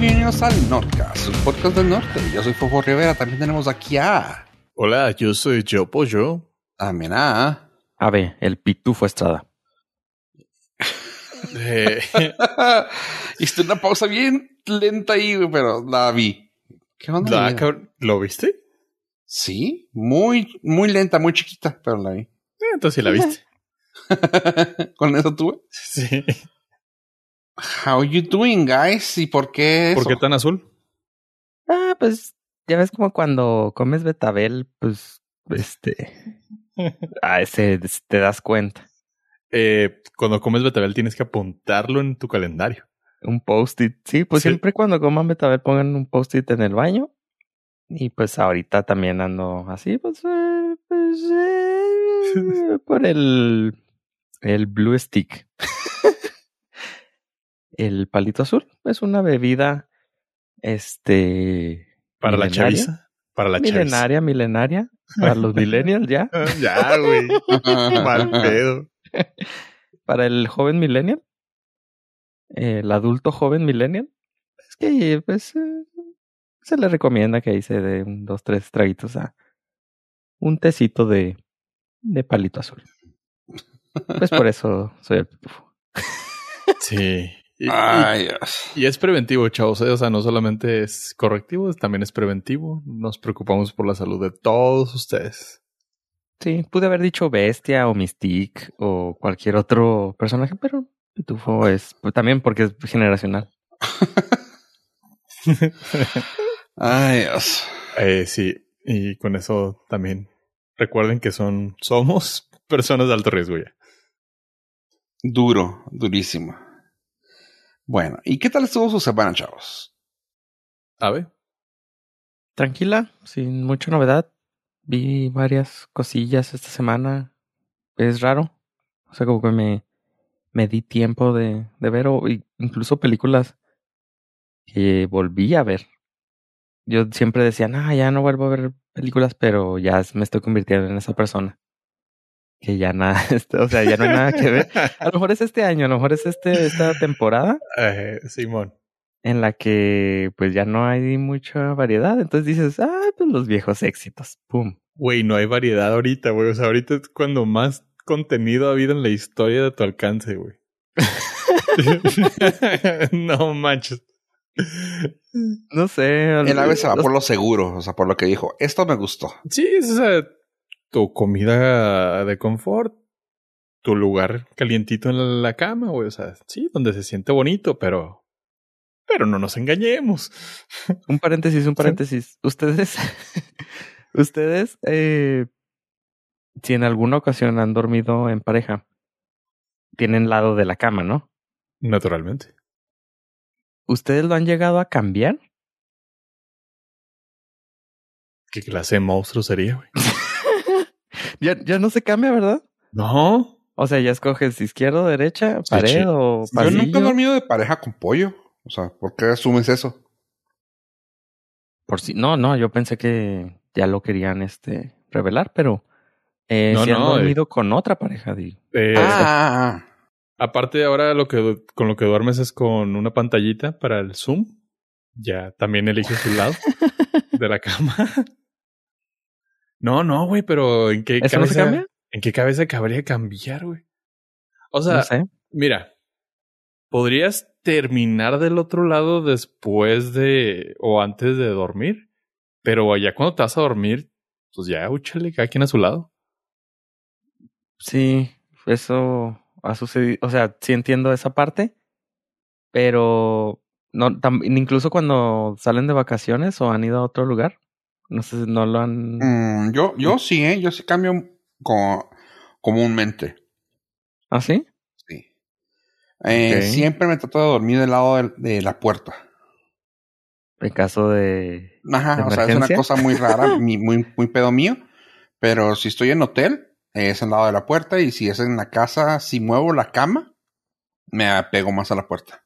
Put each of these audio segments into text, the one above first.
bienvenidos al Nordcast, un podcast del norte. Yo soy Fofo Rivera, también tenemos aquí a... Hola, yo soy Joe Pollo. También a... A ver, el pitufo Estrada. Eh, Hiciste una pausa bien lenta ahí, pero la vi. ¿Qué onda? la- ¿Lo viste? Sí, muy, muy lenta, muy chiquita, pero la vi. Eh, entonces sí la viste. Con eso tuve. Sí. How you doing, guys? ¿Y por qué eso? ¿Por qué tan azul? Ah, pues ya ves como cuando comes betabel, pues, este, ah, ese, te das cuenta. Eh, cuando comes betabel tienes que apuntarlo en tu calendario. Un post-it. Sí, pues Sí. siempre cuando coman betabel pongan un post-it en el baño. Y pues ahorita también ando así, pues, eh, pues eh, por el, el blue stick. el palito azul es una bebida, este, Para la chaviza. Para la chaviza. milenaria, milenaria, para los millennials ya, Ah, ya, güey. Mal pedo. para el joven millennial, el adulto joven millennial, es que pues eh, se le recomienda que ahí se dé un, dos, tres traguitos a un tecito de, de palito azul. Pues por eso soy el pitufo. Sí. Y, y- Ay, Dios. y es preventivo, chavos. ¿eh? O sea, no solamente es correctivo, también es preventivo. Nos preocupamos por la salud de todos ustedes. Sí, pude haber dicho bestia o mystique o cualquier otro personaje, pero pitufo es pues, también porque es generacional. Ay, Dios. Eh, sí, y con eso también recuerden que son, somos personas de alto riesgo ya. Duro, durísimo. Bueno, ¿y qué tal estuvo su semana, chavos? A ver, Tranquila, sin mucha novedad. Vi varias cosillas esta semana. Es raro. O sea, como que me, me di tiempo de, de ver, o incluso películas que volví a ver. Yo siempre decía, no, ya no vuelvo a ver películas, pero ya me estoy convirtiendo en esa persona. Que ya nada, o sea, ya no hay nada que ver. A lo mejor es este año, a lo mejor es este, esta temporada eh, Simón. en la que pues ya no hay mucha variedad. Entonces dices, ah, pues los viejos éxitos. Pum. Güey, no hay variedad ahorita, güey. O sea, ahorita es cuando más contenido ha habido en la historia de tu alcance, güey. no manches. No sé. El ave se va por lo seguro, o sea, por lo que dijo. Esto me gustó. Sí, es esa, tu comida de confort, tu lugar calientito en la cama, güey. O sea, sí, donde se siente bonito, pero, pero no nos engañemos. Un paréntesis, un paréntesis. Ustedes, ustedes, eh, si en alguna ocasión han dormido en pareja, tienen lado de la cama, ¿no? Naturalmente. ¿Ustedes lo han llegado a cambiar? ¿Qué clase de monstruo sería, güey? ya, ya no se cambia, ¿verdad? No. O sea, ya escoges izquierda, derecha, pared sí. o Yo nunca he pasillo. dormido de pareja con pollo. O sea, ¿por qué asumes eso? Por si, no, no, yo pensé que ya lo querían este revelar, pero eh, No, si han no, dormido con otra pareja, digo. Eh, ah, Aparte, ahora lo que con lo que duermes es con una pantallita para el Zoom. Ya también eliges su lado de la cama. No, no, güey, pero ¿en qué ¿Eso no se cabeza? cambia? ¿En qué cabeza cabría cambiar, güey? O sea, no sé. mira, podrías terminar del otro lado después de o antes de dormir, pero ya cuando te vas a dormir, pues ya, úchale, cada quien a su lado. Sí, eso ha sucedido. O sea, sí entiendo esa parte, pero no, tam- incluso cuando salen de vacaciones o han ido a otro lugar, no sé si no lo han. mm, yo, yo sí, ¿eh? Yo sí cambio co- comúnmente. ¿Ah, sí? Sí. Eh. Siempre me trato de dormir del lado de, de la puerta. En caso de. Ajá, ¿De o sea, es una cosa muy rara, mi- muy, muy pedo mío. Pero si estoy en hotel, es al lado de la puerta. Y si es en la casa, si muevo la cama, me apego más a la puerta.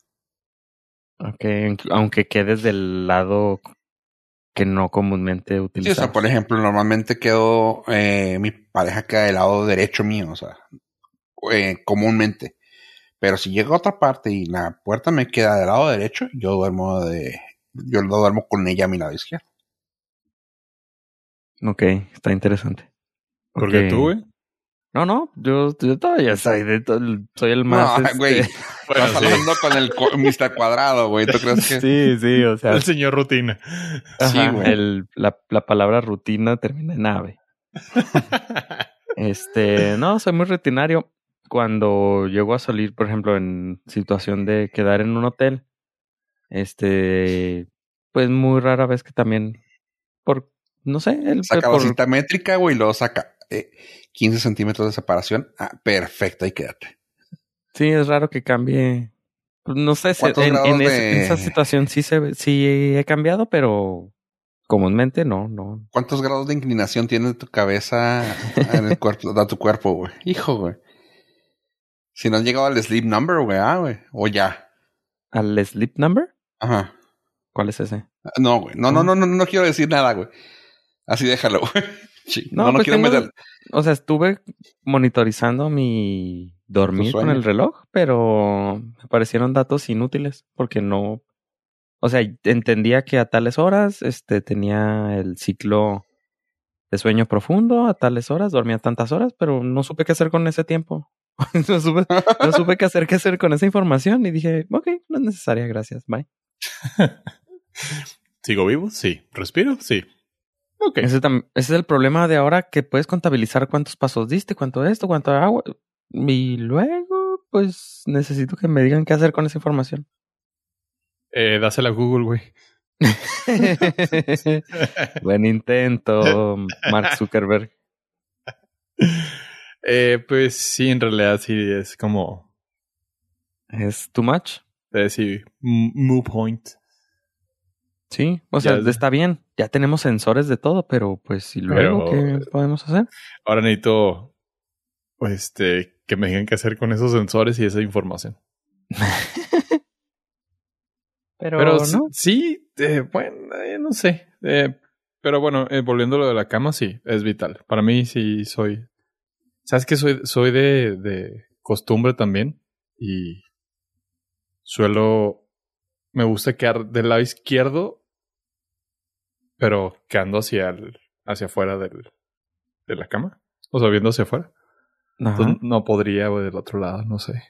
Ok, aunque quedes del lado que no comúnmente Sí, o utilizamos. sea, por ejemplo, normalmente quedo, eh, mi pareja queda del lado derecho mío, o sea, eh, comúnmente. Pero si llego a otra parte y la puerta me queda del lado derecho, yo duermo de, yo lo duermo con ella a mi lado izquierdo. Ok, está interesante. ¿Por qué Ok. tú, güey? No, no, yo, yo todavía soy, de to- soy el más... No, este, güey. Bueno, Estás sí. hablando con el cu- Mr. Cuadrado, güey. ¿Tú crees que? Sí, sí, o sea, El señor rutina. Sí, güey. el- la, la palabra rutina termina en ave. Este, no, soy muy rutinario. Cuando llego a salir, por ejemplo, en situación de quedar en un hotel, este, pues muy rara vez que también, por, no sé, el, Saca por- la cinta métrica, güey, y luego saca eh, 15 centímetros de separación. Ah, perfecto, ahí quédate. sí, es raro que cambie. Pues, No sé, ¿Cuántos en, grados en ese- de- en esa situación sí se, sí he cambiado, pero comúnmente no, no. ¿Cuántos grados de inclinación tiene tu cabeza en el cuerpo, de tu cuerpo, güey? Hijo, güey. Si no has llegado al sleep number, güey, ah, güey. O ya. ¿Al sleep number? Ajá. ¿Cuál es ese? No, güey. No, no, no, no, no quiero decir nada, güey. Así déjalo, güey. Sí, No, No, no, pues quiero tengo- meter. O sea, estuve monitorizando mi dormir con el reloj, pero me parecieron datos inútiles porque no. O sea, entendía que a tales horas este, tenía el ciclo de sueño profundo, a tales horas, dormía tantas horas, pero no supe qué hacer con ese tiempo. no, supe, no supe qué hacer, qué hacer con esa información y dije, ok, no es necesaria, gracias, bye. ¿Sigo vivo? Sí. ¿Respiro? Sí. Ese, es el problema de ahora que puedes contabilizar cuántos pasos diste, cuánto esto, cuánto agua. Y luego, pues necesito que me digan qué hacer con esa información. Eh, dásela a Google, güey. Buen intento, Mark Zuckerberg. Eh, pues sí, en realidad sí es como... ¿Es too much? Eh, sí, moo point. Sí, o sea, Ya- está bien. Ya tenemos sensores de todo, pero pues, ¿y luego Pero- qué podemos hacer? Ahora necesito... Este... Que me digan qué hacer con esos sensores y esa información. Pero, Pero no. sí, eh, bueno, eh, no sé. Eh, pero bueno, eh, volviendo a lo de la cama, sí, es vital. Para mí sí soy... ¿Sabes que soy, soy de, de costumbre también? Y suelo... Me gusta quedar del lado izquierdo, pero quedando hacia el, hacia afuera del, de la cama. O sea, viendo hacia afuera. Entonces no podría, güey, del otro lado, no sé.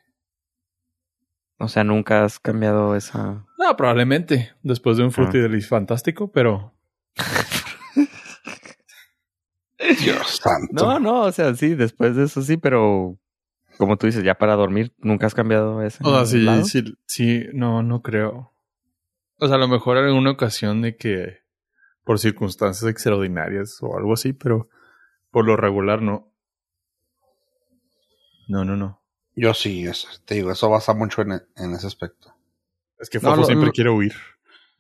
O sea, nunca has cambiado esa. No, probablemente. Después de un Ah. frutidelis fantástico, pero... Dios santo. No, no, o sea, sí, después de eso sí, pero como tú dices, ya para dormir, nunca has cambiado ese. O sea, sí, lado? sí, sí, no, no creo. O sea, a lo mejor en alguna ocasión de que por circunstancias extraordinarias o algo así, pero por lo regular no. No, no, no. Yo sí, eso, te digo, eso basa mucho en, en ese aspecto. Es que No, Fofo lo- siempre lo- quiere huir.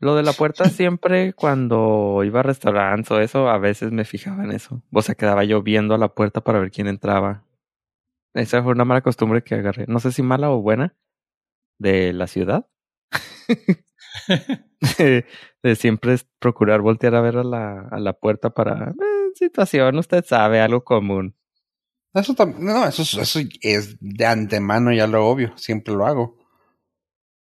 Lo de la puerta siempre cuando iba a restaurantes o eso, a veces me fijaba en eso. O sea, quedaba yo viendo a la puerta para ver quién entraba. Esa fue una mala costumbre que agarré. No sé si mala o buena de la ciudad. de, siempre es procurar voltear a ver a la, a la puerta para eh, situación, usted sabe, algo común. Eso también, no, eso, es- eso es de antemano ya lo obvio, siempre lo hago.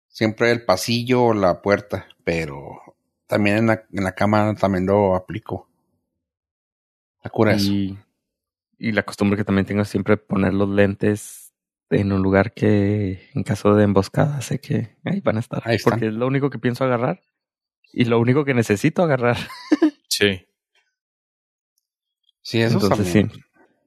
Siempre el pasillo o la puerta, pero también en la, en la cama también lo aplico. La cura eso. Y, y la costumbre que también tengo es siempre poner los lentes en un lugar que en caso de emboscada sé que ahí van a estar. Ahí porque es lo único que pienso agarrar y lo único que necesito agarrar. Sí. Sí, eso Entonces también. sí.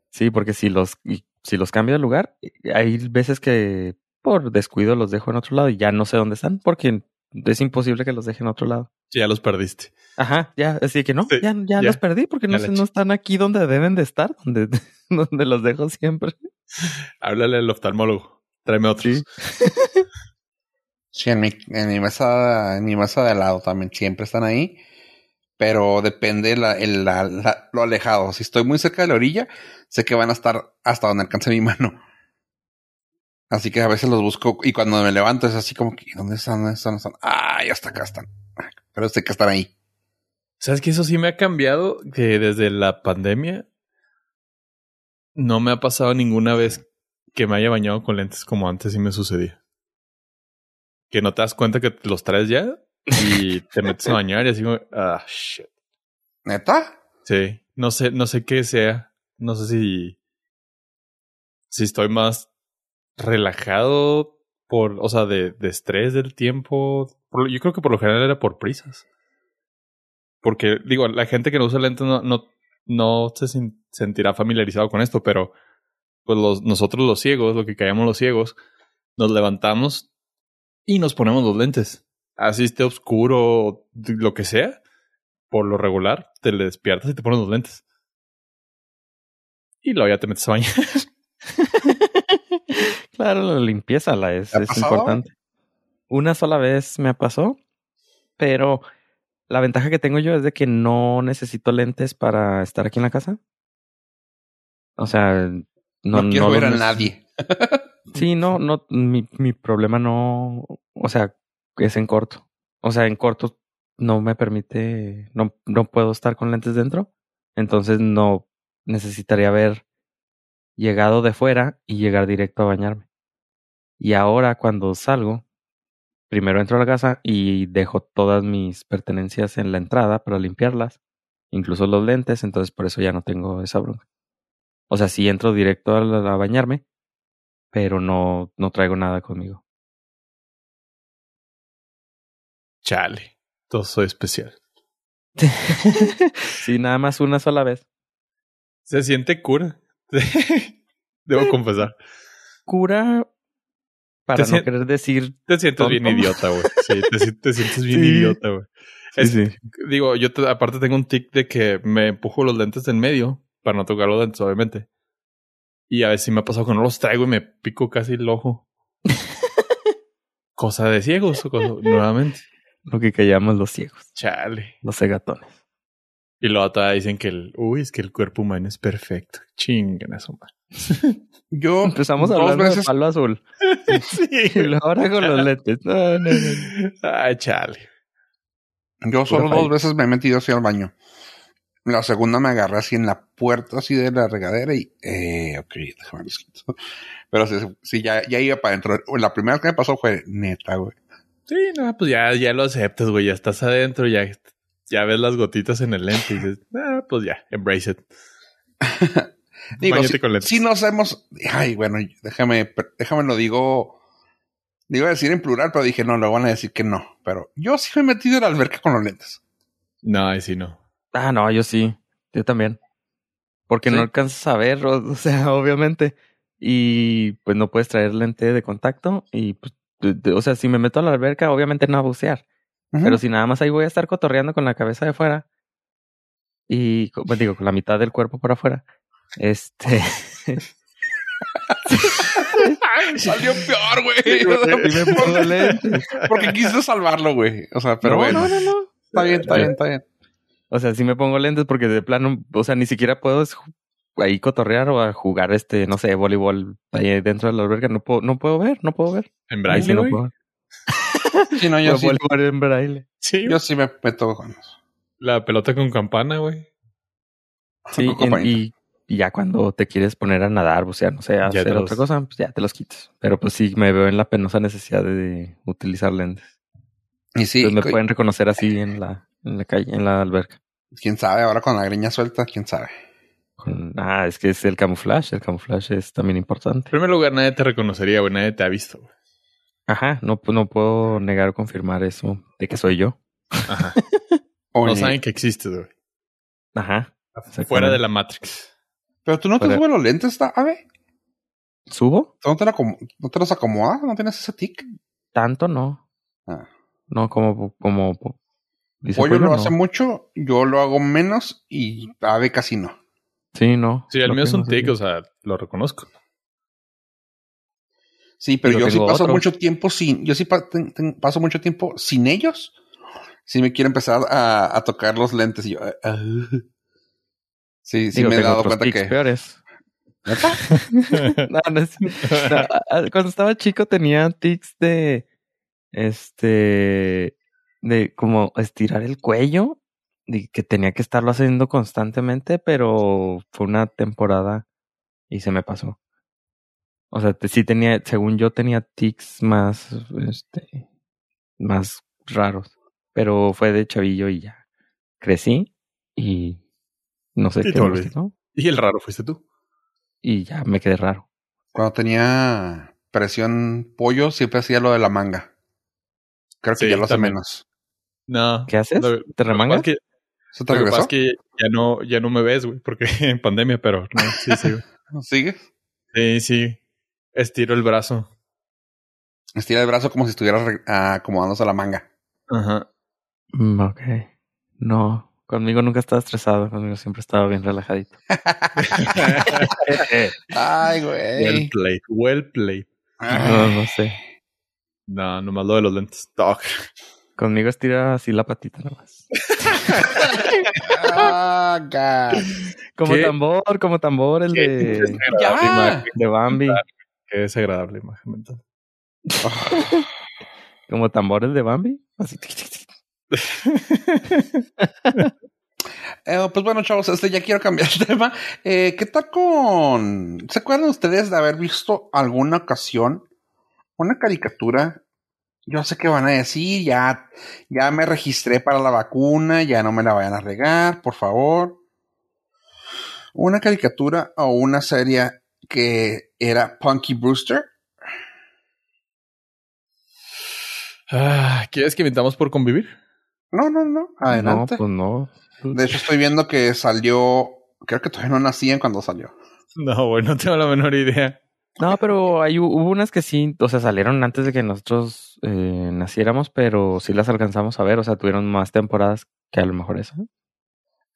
Sí, porque si los, si los cambio de lugar, hay veces que por descuido los dejo en otro lado y ya no sé dónde están porque es imposible que los deje en otro lado. Sí, ya los perdiste. Ajá, ya, así que no, Sí, ya, ya, ya. los perdí porque no, no están aquí donde deben de estar, donde, donde los dejo siempre. Háblale al oftalmólogo. Tráeme otros. Sí. Sí, en mi, en mi mesa, en mi mesa de al lado también siempre están ahí. Pero depende la, el- la- la- lo alejado. Si estoy muy cerca de la orilla, sé que van a estar hasta donde alcance mi mano. Así que a veces los busco y cuando me levanto es así como que, ¿dónde están? ¿Dónde están? ¿Dónde están? Ah, ya hasta acá están. Pero sé que están ahí. ¿Sabes que eso sí me ha cambiado? Que desde la pandemia no me ha pasado ninguna vez que me haya bañado con lentes como antes sí me sucedía. Que no te das cuenta que los traes ya y te metes a bañar y así como, ah, shit. ¿Neta? Sí, no sé, no sé qué sea. No sé si, si estoy más relajado por, o sea, de, de estrés del tiempo. Por- yo creo que por lo general era por prisas. Porque, digo, la gente que no usa lentes no, no, no se sentirá familiarizado con esto, pero pues los, nosotros los ciegos, lo que callamos los ciegos, nos levantamos y nos ponemos los lentes. Así esté oscuro, lo que sea, por lo regular, te le despiertas y te pones los lentes. Y luego ya te metes a bañar. Claro, la limpieza la es, importante. Una sola vez me pasó, pero la ventaja que tengo yo es de que no necesito lentes para estar aquí en la casa. O sea, no, No, quiero no ver a nadie. Sí, no, no, mi, mi problema no, o sea, es en corto. O sea, en corto no me permite, no, no puedo estar con lentes dentro. Entonces no necesitaría haber llegado de fuera y llegar directo a bañarme. Y ahora cuando salgo, primero entro a la casa y dejo todas mis pertenencias en la entrada para limpiarlas, incluso los lentes, entonces por eso ya no tengo esa bronca. O sea, sí entro directo a, la- a bañarme, pero no, no traigo nada conmigo. Chale. Todo soy especial. sí, nada más una sola vez. Se siente cura. Debo confesar. Cura para no querer decir. Te sientes bien idiota, güey. Sí, te, te sientes bien Sí. idiota, güey. Sí. Digo, yo te- aparte tengo un tic de que me empujo los lentes en medio para no tocar los lentes, obviamente. Y a veces me ha pasado que no los traigo y me pico casi el ojo. cosa de ciegos, o cosa- nuevamente. Lo que callamos los ciegos, Chale. los cegatones. Y luego todavía dicen que el, uy, es que el cuerpo humano es perfecto. Chingan eso, man. Yo Empezamos dos hablando veces, de palo azul. sí. Y luego ahora con los lentes. No, no, no. Ay, chale. yo solo Pura dos veces me he metido así al baño. La segunda me agarré así en la puerta así de la regadera y eh, ok, déjame quito. Pero sí, sí, ya, ya iba para adentro. La primera vez que me pasó fue neta, güey. Sí, no, pues ya, ya lo aceptas, güey. Ya estás adentro, ya, ya ves las gotitas en el lente y dices, ah, pues ya, embrace it. Digo, si, con lentes. si nos hemos, ay, bueno, déjame, déjame lo digo, digo decir en plural, pero dije no, lo van a decir que no. Pero yo sí me he metido en la alberca con los lentes. No, ahí sí no. Ah, no, yo sí. Yo también. Porque ¿Sí? no alcanzas a ver, o, sea, obviamente. Y pues no puedes traer lente de contacto. Y pues, o sea, si me meto a la alberca, obviamente no a bucear. Pero si nada más ahí voy a estar cotorreando con la cabeza de fuera. Y, pues, digo, con la mitad del cuerpo por afuera. Este. Salió peor, güey. Sí, lentes. Porque quise salvarlo, güey. O sea, pero no, bueno. no, no, no. Está bien, está bien, está bien. O sea, sí me pongo lentes porque de plano, o sea, ni siquiera puedo ahí cotorrear o a jugar este, no sé, voleibol ahí dentro de la alberca. No puedo, no puedo ver, no puedo ver. En Ahí sí braille, no puedo ver. Sí, no, yo sí, en braille. Sí, yo sí me meto con eso. La pelota con campana, güey. Sí, en- y, y ya cuando te quieres poner a nadar, bucear, no sé, a Ya hacer los- otra cosa, pues ya te los quitas. Pero pues sí, me veo en la penosa necesidad de utilizar lentes. Y sí, Entonces me pueden reconocer así en la, en la calle, en la alberca. quién sabe, ahora con la greña suelta, quién sabe. Con- ah, es que es el camuflaje, el camuflaje es también importante. En primer lugar, nadie te reconocería, güey. Nadie te ha visto, güey. Ajá, no, pu- no puedo negar o confirmar eso de que soy yo. Ajá. No saben que existes, güey. Ajá. Fuera de la Matrix. Pero tú no te subes los lentes, ¿tá? a ver. ¿Subo? ¿Tú no te, la acom- no te los acomodas? ¿No tienes ese tic? Tanto no. Ah. No, como, como, dice Pollo lo no. hace mucho, yo lo hago menos y Ave casi no. Sí, no. Sí, el mío es un tic, o sea, lo reconozco. Sí, pero Yo yo sí paso mucho tiempo sin, yo sí pa- ten- ten- paso mucho tiempo sin ellos. Si me quiero empezar a, a tocar los lentes y yo, ah. sí, sí Digo, me he dado cuenta que. peores. No, no es- no, ah, cuando estaba chico tenía tics de este de como estirar el cuello y que tenía que estarlo haciendo constantemente, pero fue una temporada y se me pasó. O sea, te- sí tenía, según yo tenía tics más, este, más raros. Pero fue de chavillo y ya. Crecí y no sé Y qué volviste. gustó, Y el raro fuiste tú. Y ya me quedé raro. Cuando tenía presión pollo, siempre hacía lo de la manga. Creo que Sí, ya lo hace también. menos. No. ¿Qué haces? Lo- ¿Te Lo remangas? que, ¿Eso te lo que pasa regresó? es que ya no, ya no me ves, güey, porque en pandemia, pero no, sí, sí, güey. ¿Sigue? Sí, sí. Estiro el brazo. Estira el brazo como si estuvieras ah, acomodándose la manga. Ajá. Mm, ok. No, conmigo nunca estaba estresado, conmigo siempre estaba bien relajadito. Ay, well güey. played, well played. No, no sé. No, nomás lo de los lentes. Dog. Conmigo estira así la patita nomás. Ah, God. Como ¿Qué? tambor, como tambor, el Qué de, de Bambi. Qué desagradable imagen mental. Como tambor el de Bambi. Así. Eh, pues bueno, chavos, este ya quiero cambiar de tema. Eh, ¿Qué tal con... ¿Se acuerdan ustedes de haber visto alguna ocasión una caricatura? Yo sé que van a decir, ya, ya me registré para la vacuna, ya no me la vayan a regar, por favor. Una caricatura o una serie que era Punky Brewster. Ah, ¿Quieres que inventamos por convivir? No, no, no, adelante. No, pues no. De hecho, estoy viendo que salió, creo que todavía no nacían cuando salió. No, güey, no tengo la menor idea. No, pero hay, hubo unas que sí, o sea, salieron antes de que nosotros eh, naciéramos, pero sí las alcanzamos a ver, o sea, tuvieron más temporadas que a lo mejor esa.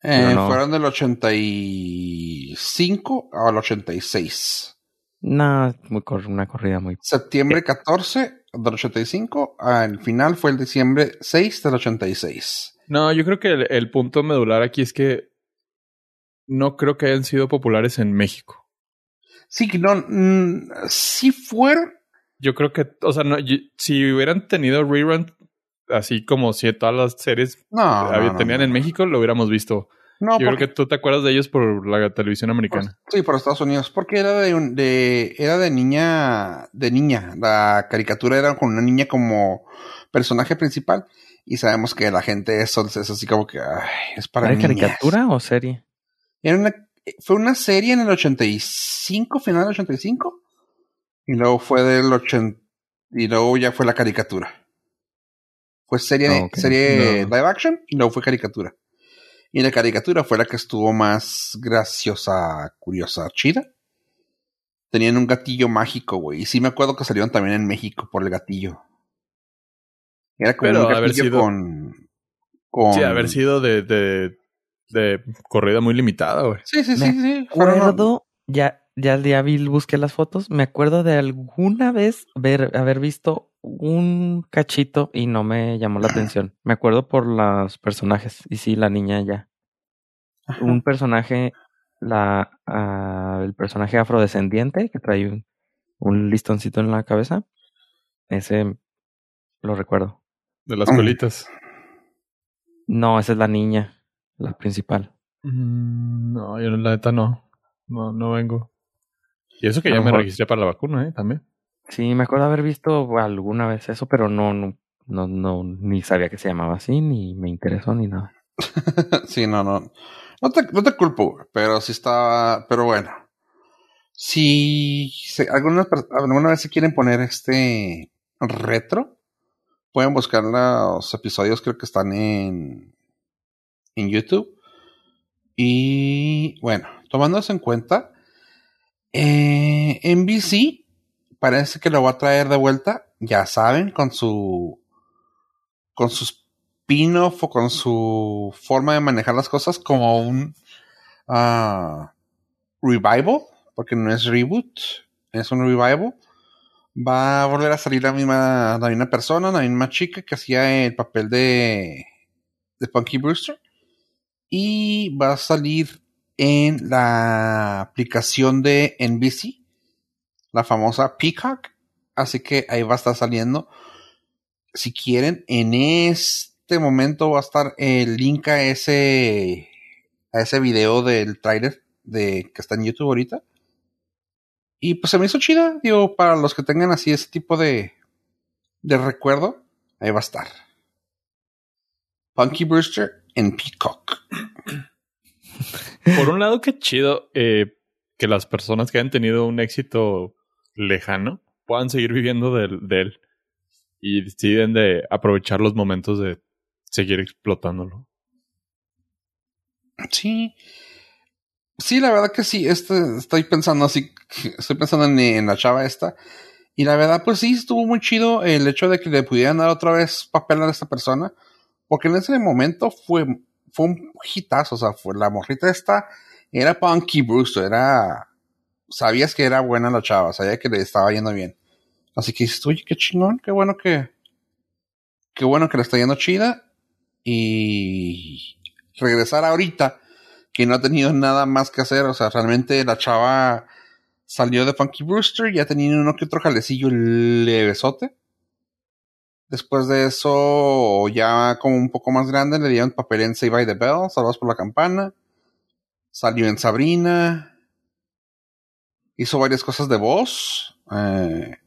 Eh, no. Fueron del 85 al 86. No, muy cor- una corrida muy... Septiembre 14 del 85. Al final fue el diciembre 6 del 86. No, yo creo que el, el punto medular aquí es que no creo que hayan sido populares en México. Sí, que no, mm, sí fueron. Yo creo que, o sea, no, si hubieran tenido rerun, así como si todas las series No, había- no, no, tenían no, en no. México, lo hubiéramos visto. No, Yo creo que tú te acuerdas de ellos por la televisión americana. Sí, por Estados Unidos, porque era de, un- de era de niña, de niña. La caricatura era con una niña como personaje principal y sabemos que la gente eso es así como que ay, es para ¿Era niñas. caricatura o serie? Era una, fue una serie en el 85, final del 85 y luego fue del 80 y luego ya fue la caricatura. Fue serie, Ah, ok. serie No. live action y luego fue caricatura. Y la caricatura fue la que estuvo más graciosa, curiosa, chida. Tenían un gatillo mágico, güey. Y sí me acuerdo que salieron también en México por el gatillo. Era como Pero un haber gatillo sido- con, con... Sí, haber sido de, de, de corrida muy limitada, güey. Sí, sí, Me sí, sí. Acuerdo, ya, ya, ya vi, busqué las fotos, me acuerdo de alguna vez ver, haber visto un cachito y no me llamó la atención. Me acuerdo por los personajes, y sí, la niña ya. Ajá. Un personaje, la, ah, el personaje afrodescendiente que trae un, un listoncito en la cabeza, ese lo recuerdo. De las Mm. colitas. No, esa es la niña, la principal. Mm, No, yo la neta no. No, no vengo. Y eso que ya me registré para la vacuna, ¿eh? También. Sí, me acuerdo haber visto alguna vez eso, pero no, no, no, no, ni sabía que se llamaba así, ni me interesó, ni nada. sí, no, no. No te, no te culpo, pero sí está. Pero bueno. Si se- algunas, per- alguna vez se quieren poner este retro, pueden buscar los episodios, creo que están en, en YouTube. Y bueno, tomando eso en cuenta, eh, NBC parece que lo va a traer de vuelta, ya saben, con su con su spin-off o con su forma de manejar las cosas como un ah, revival, porque no es reboot, es un revival. Va a volver a salir la misma, la misma persona, la misma chica que hacía el papel de, de Punky Brewster. Y va a salir en la aplicación de NBC, la famosa Peacock. Así que ahí va a estar saliendo. Si quieren, en este momento va a estar el link a ese, a ese video del trailer de, que está en YouTube ahorita. Y pues se me hizo chida, digo, para los que tengan así ese tipo de, de recuerdo, ahí va a estar. Punky Brewster en Peacock. Por un lado, qué chido eh, que las personas que han tenido un éxito lejano puedan seguir viviendo de, de él y deciden de aprovechar los momentos de seguir explotándolo. Sí. Sí, la verdad que sí. Este, estoy pensando así. Estoy pensando en, en, la chava esta. Y la verdad, pues sí, estuvo muy chido el hecho de que le pudieran dar otra vez papel a esta persona. Porque en ese momento fue, fue un hitazo. O sea, fue la morrita esta. Era Punky Brewster. Era. Sabías que era buena la chava. Sabía que le estaba yendo bien. Así que dices, oye, qué chingón. Qué bueno que. Qué bueno que le está yendo chida. Y regresar ahorita, que no ha tenido nada más que hacer. O sea, realmente la chava salió de Funky Brewster, ya tenía uno que otro jalecillo levesote. Después de eso, ya como un poco más grande, le dieron papel en Save by the Bell, Salvados por la Campana. Salió en Sabrina. Hizo varias cosas de voz. Eh,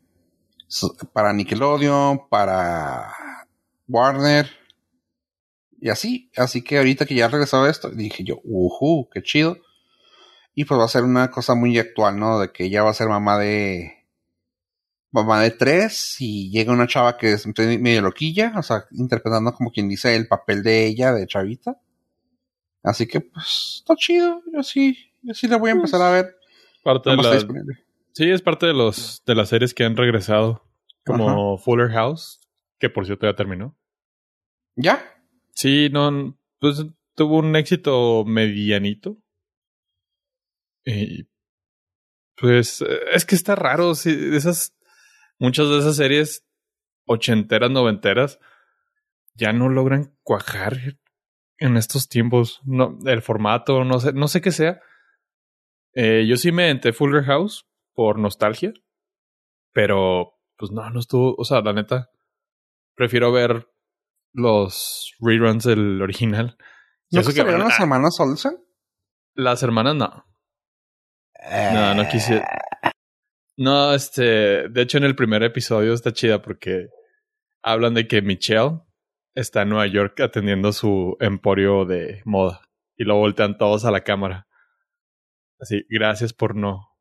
para Nickelodeon, para Warner. Y así, así que ahorita que ya regresado esto, dije yo, uhu, qué chido. Y pues va a ser una cosa muy actual, ¿no? De que ella va a ser mamá de. Mamá de tres y llega una chava que es medio loquilla, o sea, interpretando como quien dice el papel de ella, de chavita. Así que pues está chido, yo sí, yo sí la voy a empezar a ver. Parte de la, sí, es parte de los de las series que han regresado, como Ajá. Fuller House, que por cierto ya terminó. ¿Ya? Sí, no, pues tuvo un éxito medianito. Y pues es que está raro, sí, esas, muchas de esas series ochenteras, noventeras, ya no logran cuajar en estos tiempos. No, el formato, no sé, no sé qué sea. Eh, yo sí me entré Fuller House por nostalgia, pero pues no, no estuvo, o sea, la neta, prefiero ver los reruns del original. ¿No se vieron las hermanas Olsen? Las hermanas no. No, no quise. No, este. De hecho, en el primer episodio está chida porque hablan de que Michelle está en Nueva York atendiendo su emporio de moda. Y lo voltean todos a la cámara. Así, gracias por no.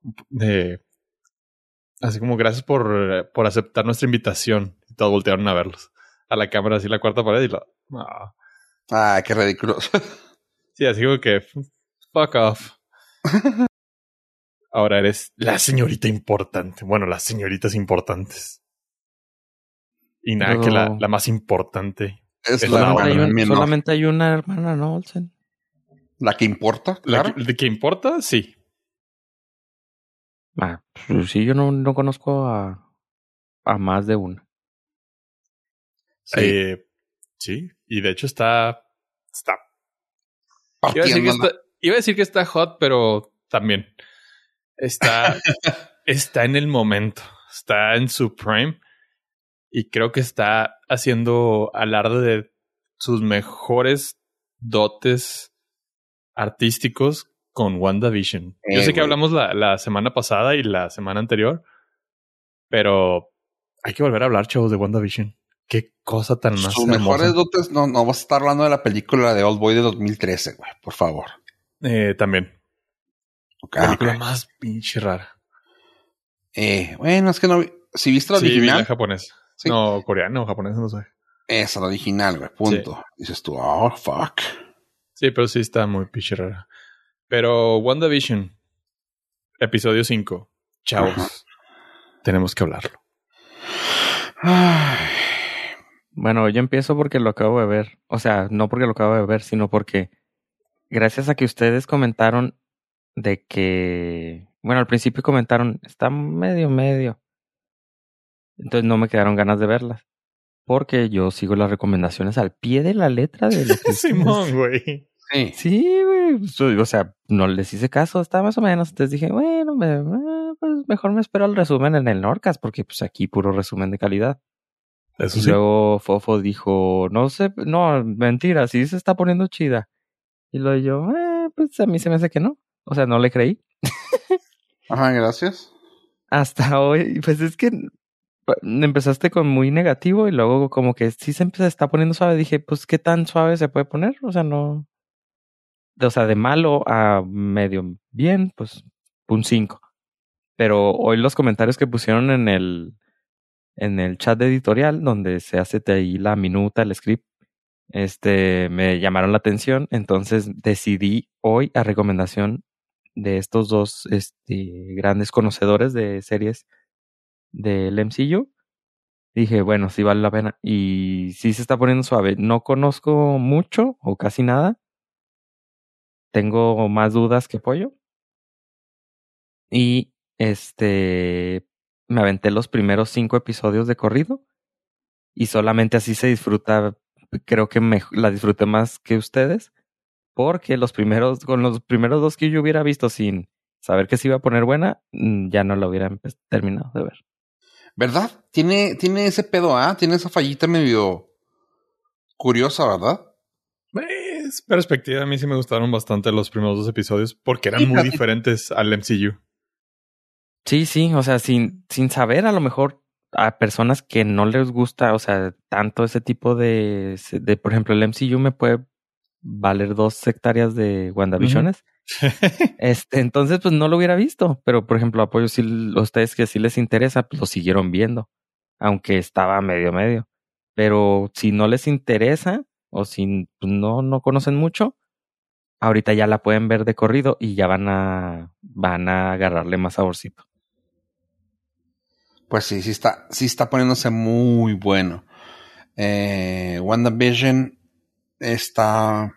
Así como gracias por, por aceptar nuestra invitación. Y todos voltearon a verlos a la cámara así la cuarta pared y lo. Ah, qué ridículo. sí, así como que. Fuck off. Ahora eres la señorita importante. Bueno, las señoritas importantes. Y nada, que la, la, más importante es, es la, la hay un, Solamente hay una hermana, ¿no, Olsen? ¿La que importa? Claro. ¿La, ¿De que importa? Sí. Ah, pues sí, yo no, no conozco a, a más de una. Sí. Eh, sí, y de hecho está. Está. Iba a, decir que está iba a decir que está hot, pero también. Está. está en el momento. Está en su prime. Y creo que está haciendo alarde de sus mejores dotes artísticos con WandaVision. Eh, Yo sé que hablamos la, la semana pasada y la semana anterior, pero hay que volver a hablar, chavos, de WandaVision. Qué cosa tan más. Sus mejores dotes, no, no vas a estar hablando de la película de Old Boy de 2013, güey, por favor. Eh, también. Okay, película okay. más pinche rara. Eh, bueno, es que no. Si viste la sí, original. Vi la japonés. Sí. No, coreano o japonés, no sé. Esa, la original, güey, punto. Sí. Dices tú, oh, fuck. Sí, pero sí está muy pinche rara. Pero WandaVision, episodio 5. Chavos, uh -huh. tenemos que hablarlo. Ay. Bueno, yo empiezo porque lo acabo de ver. O sea, no porque lo acabo de ver, sino porque gracias a que ustedes comentaron de que, bueno, al principio comentaron, está medio, medio. Entonces no me quedaron ganas de verlas. Porque yo sigo las recomendaciones al pie de la letra de los Simón, güey. Sí, sí, güey. O sea, no les hice caso, está más o menos. Entonces dije, bueno, me, pues mejor me espero el resumen en el Norcas, porque pues aquí puro resumen de calidad. Eso y sí. luego Fofo dijo, no sé, no, mentira, sí se está poniendo chida. Y luego yo, eh, pues a mí se me hace que no. O sea, no le creí. Ajá, gracias. hasta hoy, pues es que empezaste con muy negativo y luego como que sí se está poniendo suave. Dije, pues qué tan suave se puede poner. O sea, no. O sea, de malo a medio bien, pues un 5. Pero hoy los comentarios que pusieron en el, en el chat editorial, donde se hace ahí la minuta, el script, este, me llamaron la atención. Entonces decidí hoy, a recomendación de estos dos este, grandes conocedores de series del MCU, dije, bueno, sí vale la pena. Y sí se está poniendo suave. No conozco mucho o casi nada. Tengo más dudas que apoyo. Y este me aventé los primeros cinco episodios de corrido. Y solamente así se disfruta. Creo que me la disfruté más que ustedes. Porque los primeros, con los primeros dos que yo hubiera visto sin saber que se iba a poner buena, mm, ya no la hubiera terminado de ver. ¿Verdad? Tiene, tiene ese pedo, ¿ah? Tiene esa fallita medio curiosa, ¿verdad? Es perspectiva, a mí sí me gustaron bastante los primeros dos episodios porque eran muy diferentes al MCU. Sí, sí, o sea, sin, sin saber a lo mejor a personas que no les gusta, o sea, tanto ese tipo de, de por ejemplo, el MCU me puede valer dos hectáreas de WandaVisiones. este, entonces, pues no lo hubiera visto. Pero, por ejemplo, apoyo si a ustedes que sí les interesa, pues lo siguieron viendo. Aunque estaba medio medio. Pero si no les interesa, o si pues, no, no conocen mucho, ahorita ya la pueden ver de corrido y ya van a, van a agarrarle más saborcito. Pues sí, sí está, sí está poniéndose muy bueno. Eh, WandaVision está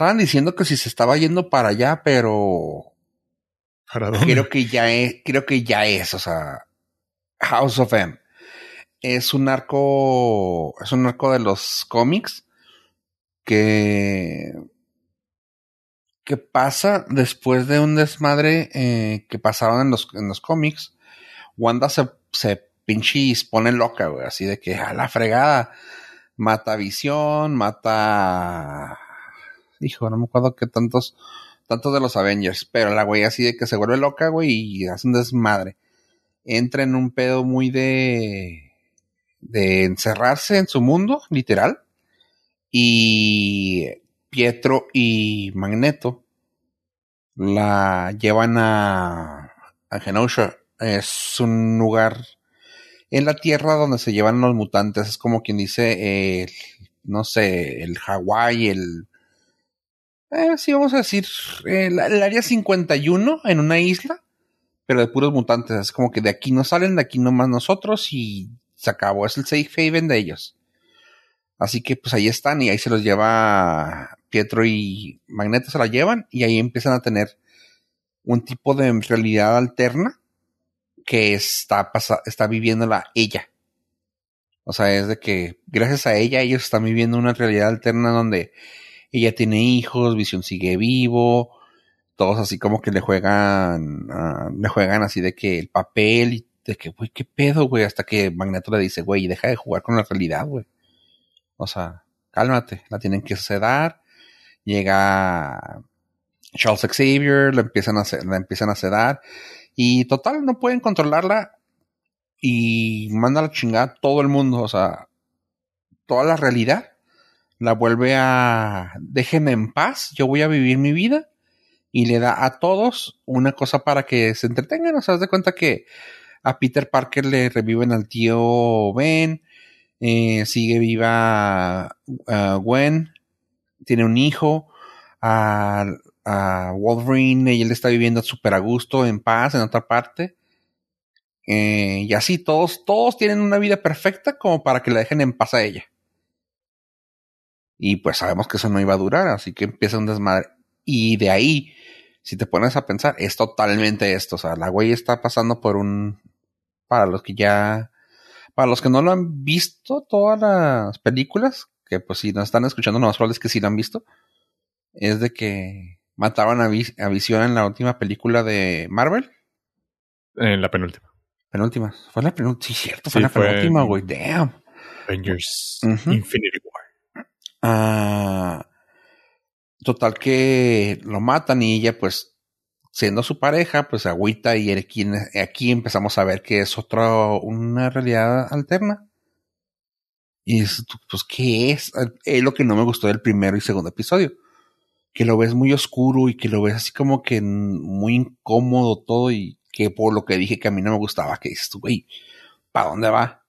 Estaban diciendo que si se estaba yendo para allá, pero creo que ya es, creo que ya es, o sea, House of M. Es un arco, es un arco de los cómics que que pasa después de un desmadre eh, que pasaron en los, en los cómics. Wanda se, se pone loca, güey, así de que a la fregada mata Visión, mata hijo, no me acuerdo que tantos, tantos de los Avengers, pero la güey así de que se vuelve loca, güey, y hace un desmadre. Entra en un pedo muy de, de encerrarse en su mundo, literal. Y Pietro y Magneto la llevan a, a Genosha. Es un lugar en la Tierra donde se llevan los mutantes. Es como quien dice, no sé, el Hawái, el eh, sí, vamos a decir, eh, el, área 51 en una isla, pero de puros mutantes. Es como que de aquí no salen, de aquí nomás nosotros y se acabó. Es el safe haven de ellos. Así que pues ahí están y ahí se los lleva Pietro y Magneto se la llevan y ahí empiezan a tener un tipo de realidad alterna que está, está viviéndola ella. O sea, es de que gracias a ella ellos están viviendo una realidad alterna donde ella tiene hijos, Visión sigue vivo, todos así como que le juegan, uh, le juegan así de que el papel y de que, güey, qué pedo, güey, hasta que Magneto le dice, güey, deja de jugar con la realidad, güey. O sea, cálmate, la tienen que sedar. Llega Charles Xavier, la empiezan a, la empiezan a sedar. Y total, no pueden controlarla. Y manda la chingada todo el mundo, o sea, toda la realidad la vuelve a déjenme en paz, yo voy a vivir mi vida y le da a todos una cosa para que se entretengan. O sea, de cuenta que a Peter Parker le reviven al tío Ben, eh, sigue viva Gwen, tiene un hijo, a, Wolverine, ella le está viviendo súper a gusto, en paz, en otra parte. Eh, y así todos, todos tienen una vida perfecta como para que la dejen en paz a ella. Y pues sabemos que eso no iba a durar, así que empieza un desmadre. Y de ahí, si te pones a pensar, es totalmente esto. O sea, la güey está pasando por un. Para los que ya. Para los que no lo han visto, todas las películas, que pues si nos están escuchando, no más probable es que sí lo han visto. Es de que mataron a, a Visión en la última película de Marvel. En la penúltima. Penúltima. Fue la penúltima. Sí, cierto, fue la penúltima, güey. Damn. Avengers Infinity War. Ah, total que lo matan y ella pues siendo su pareja, pues agüita y aquí, aquí empezamos a ver que es otra, una realidad alterna. Y es, pues, ¿qué es? Es lo que no me gustó del primero y segundo episodio. Que lo ves muy oscuro y que lo ves así como que muy incómodo todo y que por lo que dije que a mí no me gustaba, que dices tú, güey, ¿para dónde va?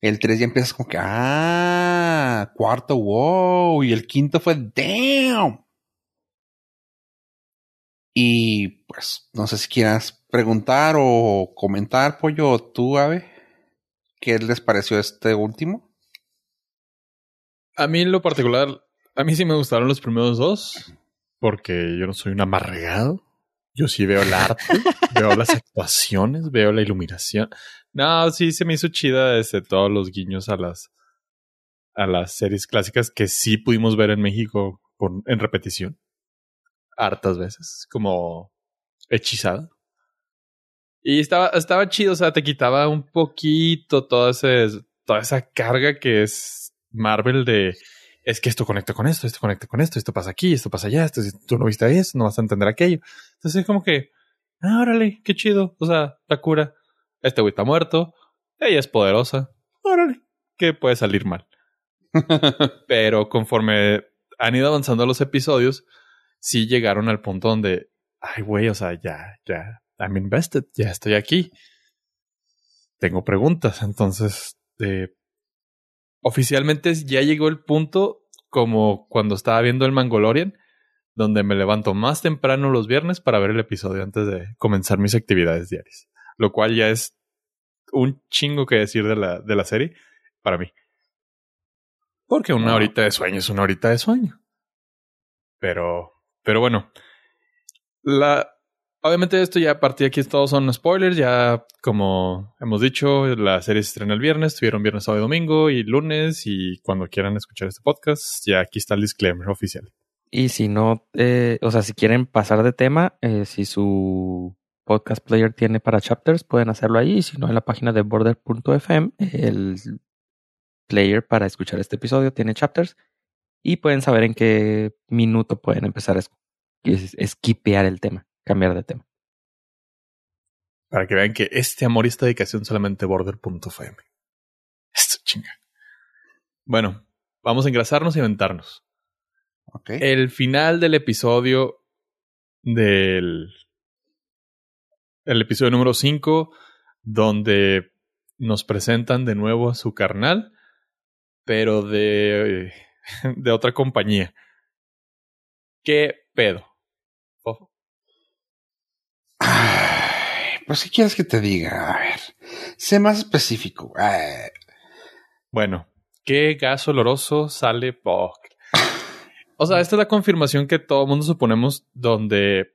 El 3 ya empiezas como que, ah, cuarto, wow, y el quinto fue, damn. Y pues, no sé si quieras preguntar o comentar, pollo, tú, Ave, ¿qué les pareció este último? A mí en lo particular, a mí sí me gustaron los primeros dos, porque yo no soy un amarregado. Yo sí veo el arte, veo las actuaciones, veo la iluminación. No, sí se me hizo chida desde todos los guiños a las a las series clásicas que sí pudimos ver en México en repetición. Hartas veces, como hechizada. Y estaba, estaba chido, o sea, te quitaba un poquito toda, ese, toda esa carga que es Marvel de es que esto conecta con esto, esto conecta con esto, esto pasa aquí, esto pasa allá, esto, si tú no viste eso, no vas a entender aquello. Entonces es como que, ah, órale, qué chido, o sea, la cura. Este güey está muerto, ella es poderosa, órale, ¿qué puede salir mal? Pero conforme han ido avanzando los episodios, sí llegaron al punto donde, ay, güey, o sea, ya, ya, I'm invested, ya estoy aquí. Tengo preguntas, entonces, eh, oficialmente ya llegó el punto como cuando estaba viendo el Mangolorian, donde me levanto más temprano los viernes para ver el episodio antes de comenzar mis actividades diarias. Lo cual ya es un chingo que decir de la, de la serie para mí. Porque una horita de sueño es una horita de sueño. Pero, pero bueno. La, Obviamente esto ya a partir de aquí todos son spoilers, ya como hemos dicho, la serie se estrena el viernes, tuvieron viernes, sábado y domingo y lunes y cuando quieran escuchar este podcast, ya aquí está el disclaimer oficial. Y si no, eh, o sea, si quieren pasar de tema, eh, si su podcast player tiene para chapters, pueden hacerlo ahí, si no en la página de border.fm, el player para escuchar este episodio tiene chapters y pueden saber en qué minuto pueden empezar a esquipear el tema cambiar de tema. Para que vean que este amor y esta dedicación solamente border.fm. Esto chinga. Bueno, vamos a engrasarnos y aventarnos. Okay. El final del episodio del el episodio número 5, donde nos presentan de nuevo a su carnal, pero de, de otra compañía. ¿Qué pedo? pues, ¿qué quieres que te diga? A ver, sé más específico. Bueno, ¿qué gas oloroso sale por? O sea, esta es la confirmación que todo el mundo suponemos donde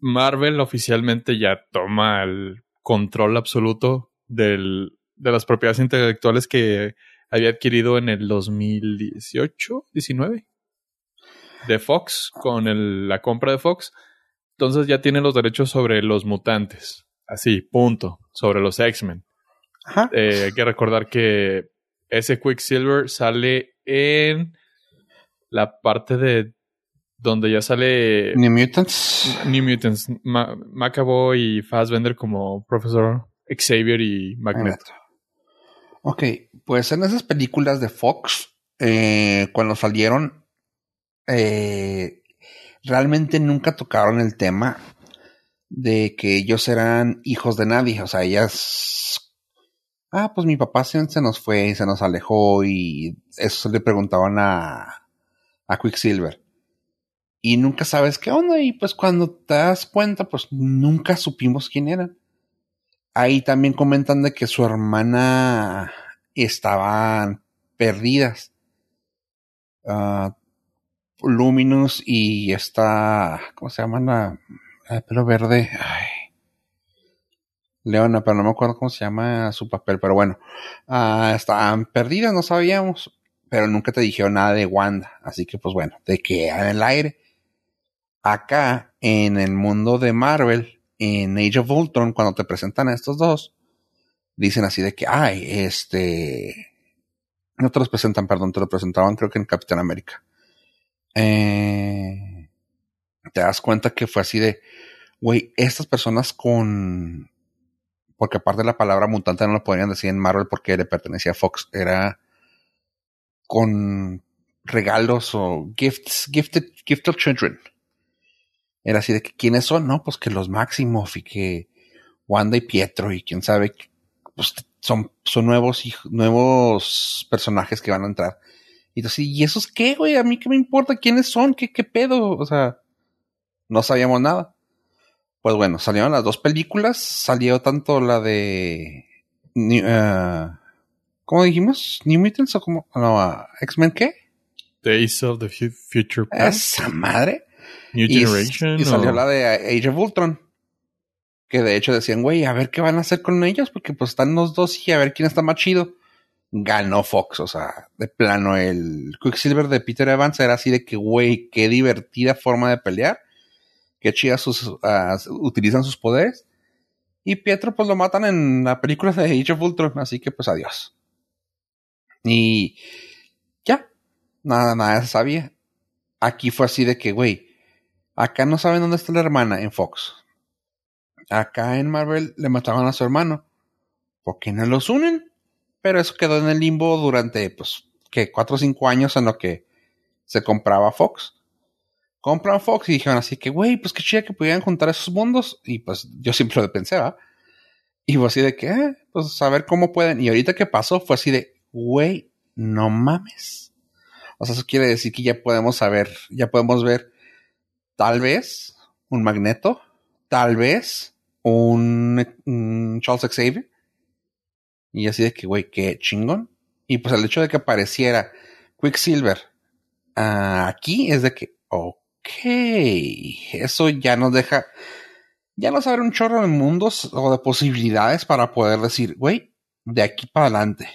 Marvel oficialmente ya toma el control absoluto del, de las propiedades intelectuales que había adquirido en el 2018, 19 de Fox con el, la compra de Fox entonces ya tiene los derechos sobre los mutantes. Así, punto. Sobre los X-Men. Eh, hay que recordar que ese Quicksilver sale en la parte de donde ya sale New Mutants. New Mutants. Macaboy y Fassbender como Profesor Xavier y Magneto. Ok, pues en esas películas de Fox, eh, cuando salieron, eh, realmente nunca tocaron el tema de que ellos eran hijos de nadie. O sea, ellas. Ah, pues mi papá se, nos fue y se nos alejó y eso le preguntaban a, a Quicksilver. Y nunca sabes qué onda y pues cuando te das cuenta, pues nunca supimos quién eran. Ahí también comentan de que su hermana estaban perdidas. Ah, Luminous y está, ¿cómo se llama la, el pelo verde? Leona, pero no me acuerdo cómo se llama su papel, pero bueno, uh, estaban perdidas, no sabíamos, pero nunca te dijeron nada de Wanda, así que pues bueno, te queda en el aire. Acá, en el mundo de Marvel, en Age of Ultron, cuando te presentan a estos dos, dicen así de que, ay, este, no te los presentan, perdón, te lo presentaban creo que en Capitán América eh, te das cuenta que fue así de, güey, estas personas con... Porque aparte la palabra mutante no lo podrían decir en Marvel porque le pertenecía a Fox. Era con regalos o gifts, gifted, gifted children. Era así de que quiénes son, ¿no? Pues que los Maximoff y que Wanda y Pietro y quién sabe, pues son, son nuevos, nuevos personajes que van a entrar. Y entonces, ¿y esos qué, güey? A mí qué me importa quiénes son, qué, qué pedo, o sea, no sabíamos nada. Pues bueno, salieron las dos películas, salió tanto la de... Uh, ¿Cómo dijimos? ¿New Mutants o como? No, ¿X-Men qué? Days of the Future Past. Esa madre. New Generation. Y, salió la de Age of Ultron. Que de hecho decían, güey, a ver qué van a hacer con ellos, porque pues están los dos y a ver quién está más chido. Ganó Fox, o sea, de plano, el Quicksilver de Peter Evans era así de que, güey, qué divertida forma de pelear. Qué chida sus, uh, utilizan sus poderes. Y Pietro, pues lo matan en la película de Age of Ultron, así que pues adiós. Y ya, nada, nada se sabía. Aquí fue así de que, güey, acá no saben dónde está la hermana en Fox. Acá en Marvel le mataban a su hermano. ¿Por qué no los unen? Pero eso quedó en el limbo durante, pues, que cuatro o cinco años en lo que se compraba Fox. Compran Fox y dijeron así que, güey, pues qué chida que pudieran juntar esos mundos. Y pues yo siempre lo pensé, ¿va? Y fue así de que, eh, pues a ver cómo pueden. Y ahorita que pasó fue así de, güey, no mames. O sea, eso quiere decir que ya podemos saber, ya podemos ver tal vez un Magneto, tal vez un, Charles Xavier. Y así de que, güey, qué chingón. Y pues el hecho de que apareciera Quicksilver uh, aquí es de que, ok, eso ya nos deja, ya nos abre un chorro de mundos o de posibilidades para poder decir, güey, de aquí para adelante.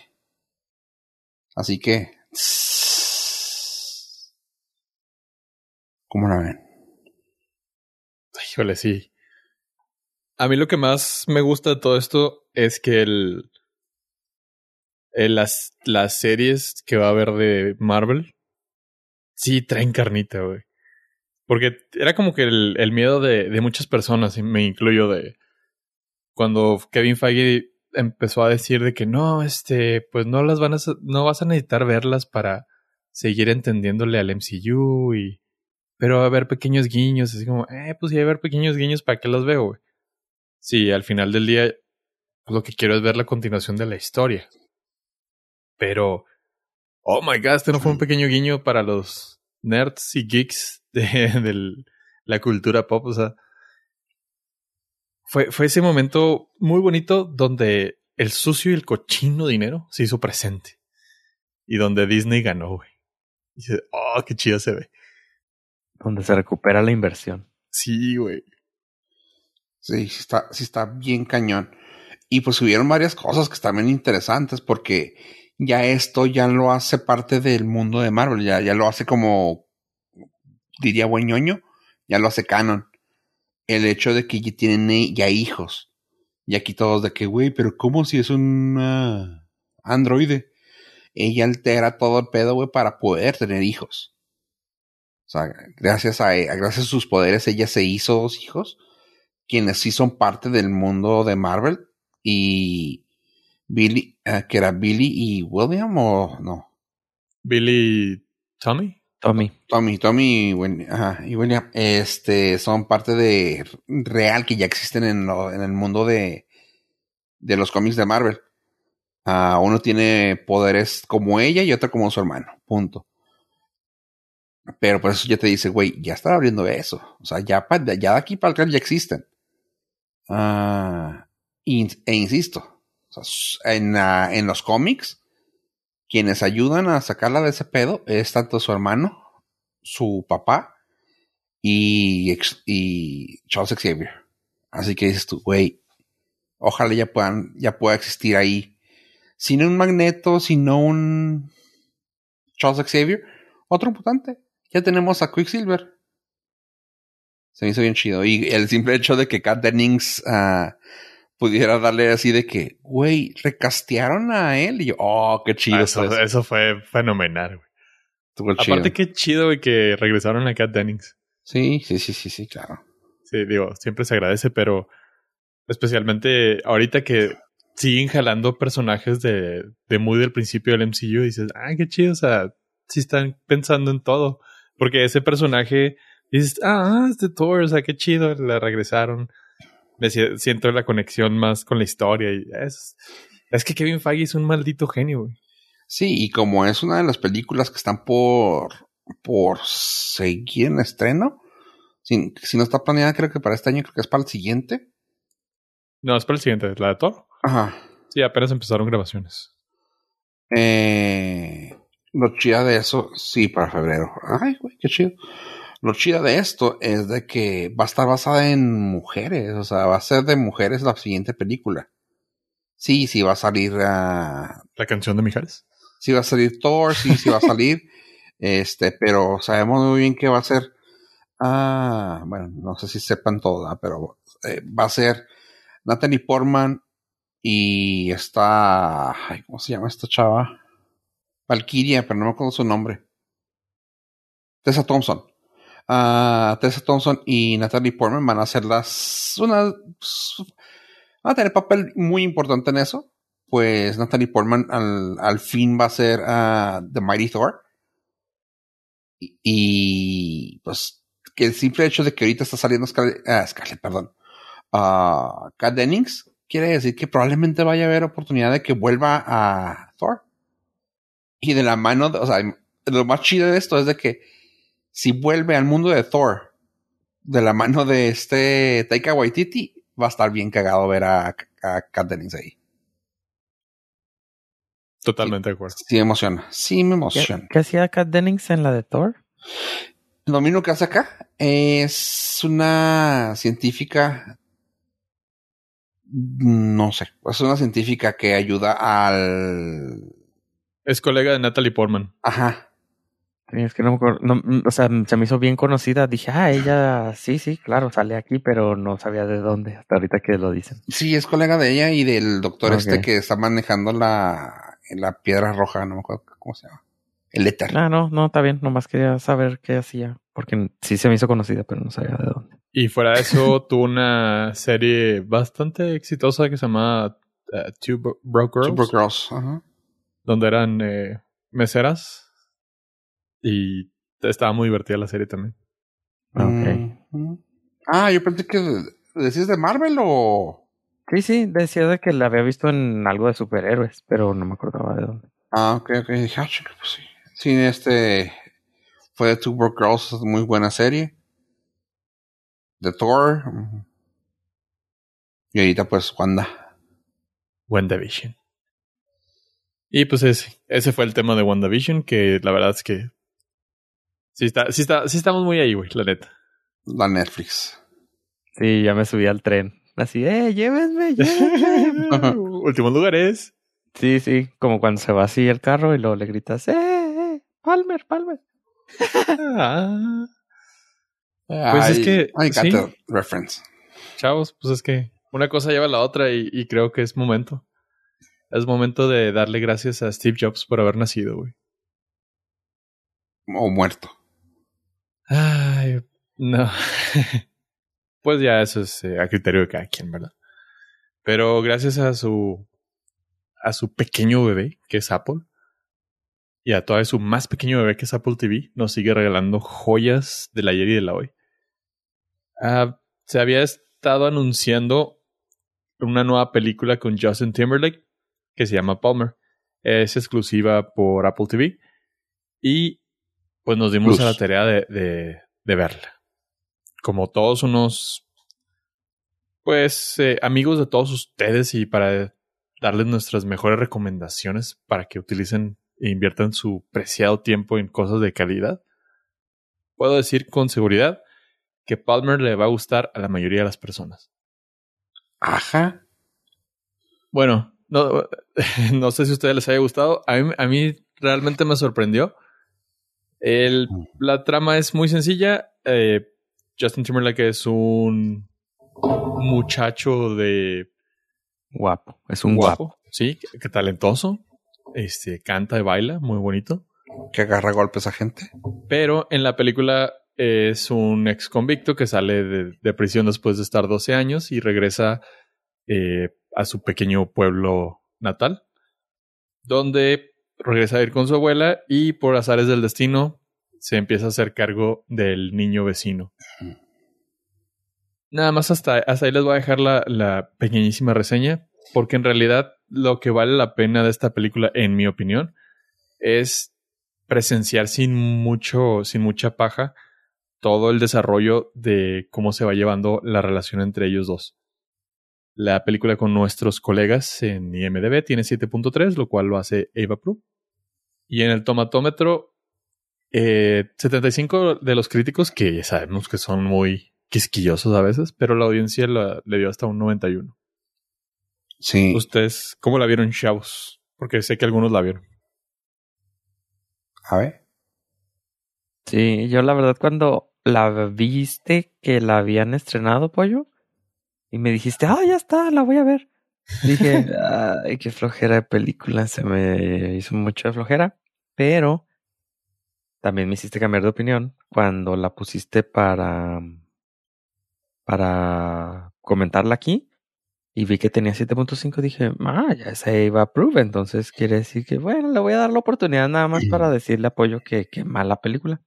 Así que, ¿cómo la ven? Híjole, sí. A mí lo que más me gusta de todo esto es que el, las, las series que va a haber de Marvel sí traen carnita, güey. Porque era como que el, el miedo de, de, muchas personas, y me incluyo de cuando Kevin Feige empezó a decir de que no, este, pues no las van a, no vas a necesitar verlas para seguir entendiéndole al MCU y, pero va a haber pequeños guiños, así como, eh, pues si va a haber pequeños guiños, ¿para qué los veo, güey? Sí, al final del día, lo que quiero es ver la continuación de la historia. Pero, oh my god, este no fue un pequeño guiño para los nerds y geeks de, de la cultura pop, o sea. Fue, fue ese momento muy bonito donde el sucio y el cochino dinero se hizo presente. Y donde Disney ganó, güey. Dice, oh, qué chido se ve. Donde se recupera la inversión. Sí, güey. Sí, sí está, sí está bien cañón. Y pues hubieron varias cosas que están bien interesantes porque ya esto ya lo hace parte del mundo de Marvel, ya, ya lo hace como, diría buen ya lo hace canon. El hecho de que ya tienen ya hijos. Y aquí todos de que, güey, pero ¿cómo si es un androide? Ella altera todo el pedo, güey, para poder tener hijos. O sea, gracias a, gracias a sus poderes, ella se hizo dos hijos quienes sí son parte del mundo de Marvel y Billy, uh, que era Billy y William o no? Billy Tommy. Tommy. Tommy, Tommy y William, este, son parte de real que ya existen en, lo, en el mundo de, de los cómics de Marvel. Uh, uno tiene poderes como ella y otro como su hermano. Punto. Pero por eso ya te dice, güey, ya están abriendo eso. O sea, ya, ya de aquí para el ya existen. Ah, e insisto, en, en los cómics, quienes ayudan a sacarla de ese pedo es tanto su hermano, su papá y, y Charles Xavier. Así que dices tú, güey, ojalá ya puedan, ya pueda existir ahí, sin un magneto, sino un Charles Xavier, otro mutante. Ya tenemos a Quicksilver. Se me hizo bien chido. Y el simple hecho de que Kat Dennings uh, pudiera darle así de que, güey, recastearon a él. Y yo, oh, qué chido. Ah, eso, eso, fue fenomenal, güey. Aparte, qué chido, güey, que regresaron a Kat Dennings. Sí, sí, sí, sí, sí, claro. Sí, digo, siempre se agradece, pero especialmente ahorita que siguen jalando personajes de, de muy del principio del MCU dices, ah, qué chido, o sea, sí están pensando en todo. Porque ese personaje, dices, ah, es de Thor, o sea, qué chido, le regresaron. Me si- siento la conexión más con la historia y es, es que Kevin Feige es un maldito genio, güey. Sí, y como es una de las películas que están por, por seguir en estreno, si, si no está planeada, creo que para este año, creo que es para el siguiente. No, es para el siguiente, la de Thor. Ajá. Sí, apenas empezaron grabaciones. Eh, lo chida de eso, sí, para febrero. Ay, güey, qué chido. Lo chida de esto es de que va a estar basada en mujeres, o sea, va a ser de mujeres la siguiente película. Sí, sí va a salir, La canción de Mijares. sí va a salir Thor, sí, sí va a salir, este, pero sabemos muy bien que va a ser, ah, bueno, no sé si sepan ¿verdad? pero eh, va a ser Natalie Portman y está, ay, ¿cómo se llama esta chava? Valkyria, pero no me acuerdo su nombre. Tessa Thompson. Ah, Tessa Thompson y Natalie Portman van a ser las, una, van a tener papel muy importante en eso pues Natalie Portman al, al fin va a ser ah, The Mighty Thor. Y, pues que el simple hecho de que ahorita está saliendo Scarlett, ah, Scarlett perdón, Kat Dennings, quiere decir que probablemente vaya a haber oportunidad de que vuelva a Thor. Y de la mano, de- o sea, lo más chido de esto es de que si vuelve al mundo de Thor de la mano de este Taika Waititi, va a estar bien cagado ver a, a Kat Dennings ahí. Totalmente de acuerdo. Sí me emociona. Sí me ¿Qué, emociona. qué hacía Kat Dennings en la de Thor? Lo mismo que hace acá es una científica. No sé. Es una científica que ayuda al. Es colega de Natalie Portman. Ajá. Es que no me acuerdo. no, mm, o sea, se me hizo bien conocida. Dije, ah, ella, sí, sí, claro, sale aquí, pero no sabía de dónde. Hasta ahorita que lo dicen. Sí, es colega de ella y del doctor este que está manejando la, la piedra roja. No me acuerdo cómo se llama. El éter. Ah, no, no, está bien. Nomás quería saber qué hacía. Porque sí se me hizo conocida, pero no sabía de dónde. Y fuera de eso, tuvo una serie bastante exitosa que se llama uh, Two Bro- Broke Girls, Super Girls. Ajá. Donde eran eh, meseras. Y estaba muy divertida la serie también. Ok. Mm. Ah, yo pensé que decís de Marvel o. Sí, sí, decía de que la había visto en algo de superhéroes, pero no me acordaba de dónde. Ah, ok, ok. Dije, ah, chica, pues sí. Sí, este. Fue de Two Broke Girls, muy buena serie. De Thor. ujú. Y ahorita, pues, Wanda. WandaVision. Y pues ese, ese fue el tema de WandaVision, que la verdad es que sí, está, sí, está, sí estamos muy ahí, güey, la neta. La Netflix. Sí, ya me subí al tren. Así, eh, llévenme, llévenme. Últimos lugares. sí, sí, como cuando se va así el carro y luego le gritas, eh, eh, Palmer, Palmer. Ah. Pues es que, I got sí. the reference. Chavos, pues es que una cosa lleva a la otra y, y creo que es momento. Es momento de darle gracias a Steve Jobs por haber nacido, güey. O muerto. Ay, no. pues ya eso es eh, a criterio de cada quien, ¿verdad? Pero gracias a su a su pequeño bebé, que es Apple, y a todavía su más pequeño bebé, que es Apple TV, nos sigue regalando joyas del ayer y de la hoy. Ah, se había estado anunciando una nueva película con Justin Timberlake que se llama Palmer. Es exclusiva por Apple TV. Y pues nos dimos Plus. a la tarea de, de, de verla. Como todos unos, pues, eh, amigos de todos ustedes y para darles nuestras mejores recomendaciones para que utilicen e inviertan su preciado tiempo en cosas de calidad, puedo decir con seguridad que Palmer le va a gustar a la mayoría de las personas. Ajá. Bueno, no, no sé si a ustedes les haya gustado. A mí, a mí realmente me sorprendió. El, la trama es muy sencilla. Eh, Justin Timberlake es un muchacho de Guapo, es un guapo. guapo, sí, que, que talentoso. Este canta y baila, muy bonito. Que agarra golpes a gente. Pero en la película es un ex convicto que sale de, de prisión después de estar 12 años y regresa eh, a su pequeño pueblo natal, donde regresa a ir con su abuela y por azares del destino se empieza a hacer cargo del niño vecino. Nada más hasta, ahí les voy a dejar la, la pequeñísima reseña, porque en realidad lo que vale la pena de esta película, en mi opinión, es presenciar sin mucho, sin mucha paja, todo el desarrollo de cómo se va llevando la relación entre ellos dos. La película con nuestros colegas en IMDB tiene 7.3, lo cual lo hace Ava Pro. Y en el tomatómetro, eh, 75 de los críticos, que ya sabemos que son muy quisquillosos a veces, pero la audiencia la- le dio hasta un 91. Sí. ¿Ustedes cómo la vieron, chavos? Porque sé que algunos la vieron. A ver. Sí, yo la verdad cuando la viste que la habían estrenado, pollo, y me dijiste, ah, ya está, la voy a ver. Dije, ay, qué flojera de película, se me hizo mucha flojera, pero también me hiciste cambiar de opinión cuando la pusiste para, para comentarla aquí y vi que tenía 7.5, dije, ah, ya se iba a approve, entonces quiere decir que, bueno, le voy a dar la oportunidad nada más para decirle apoyo que, que mala película.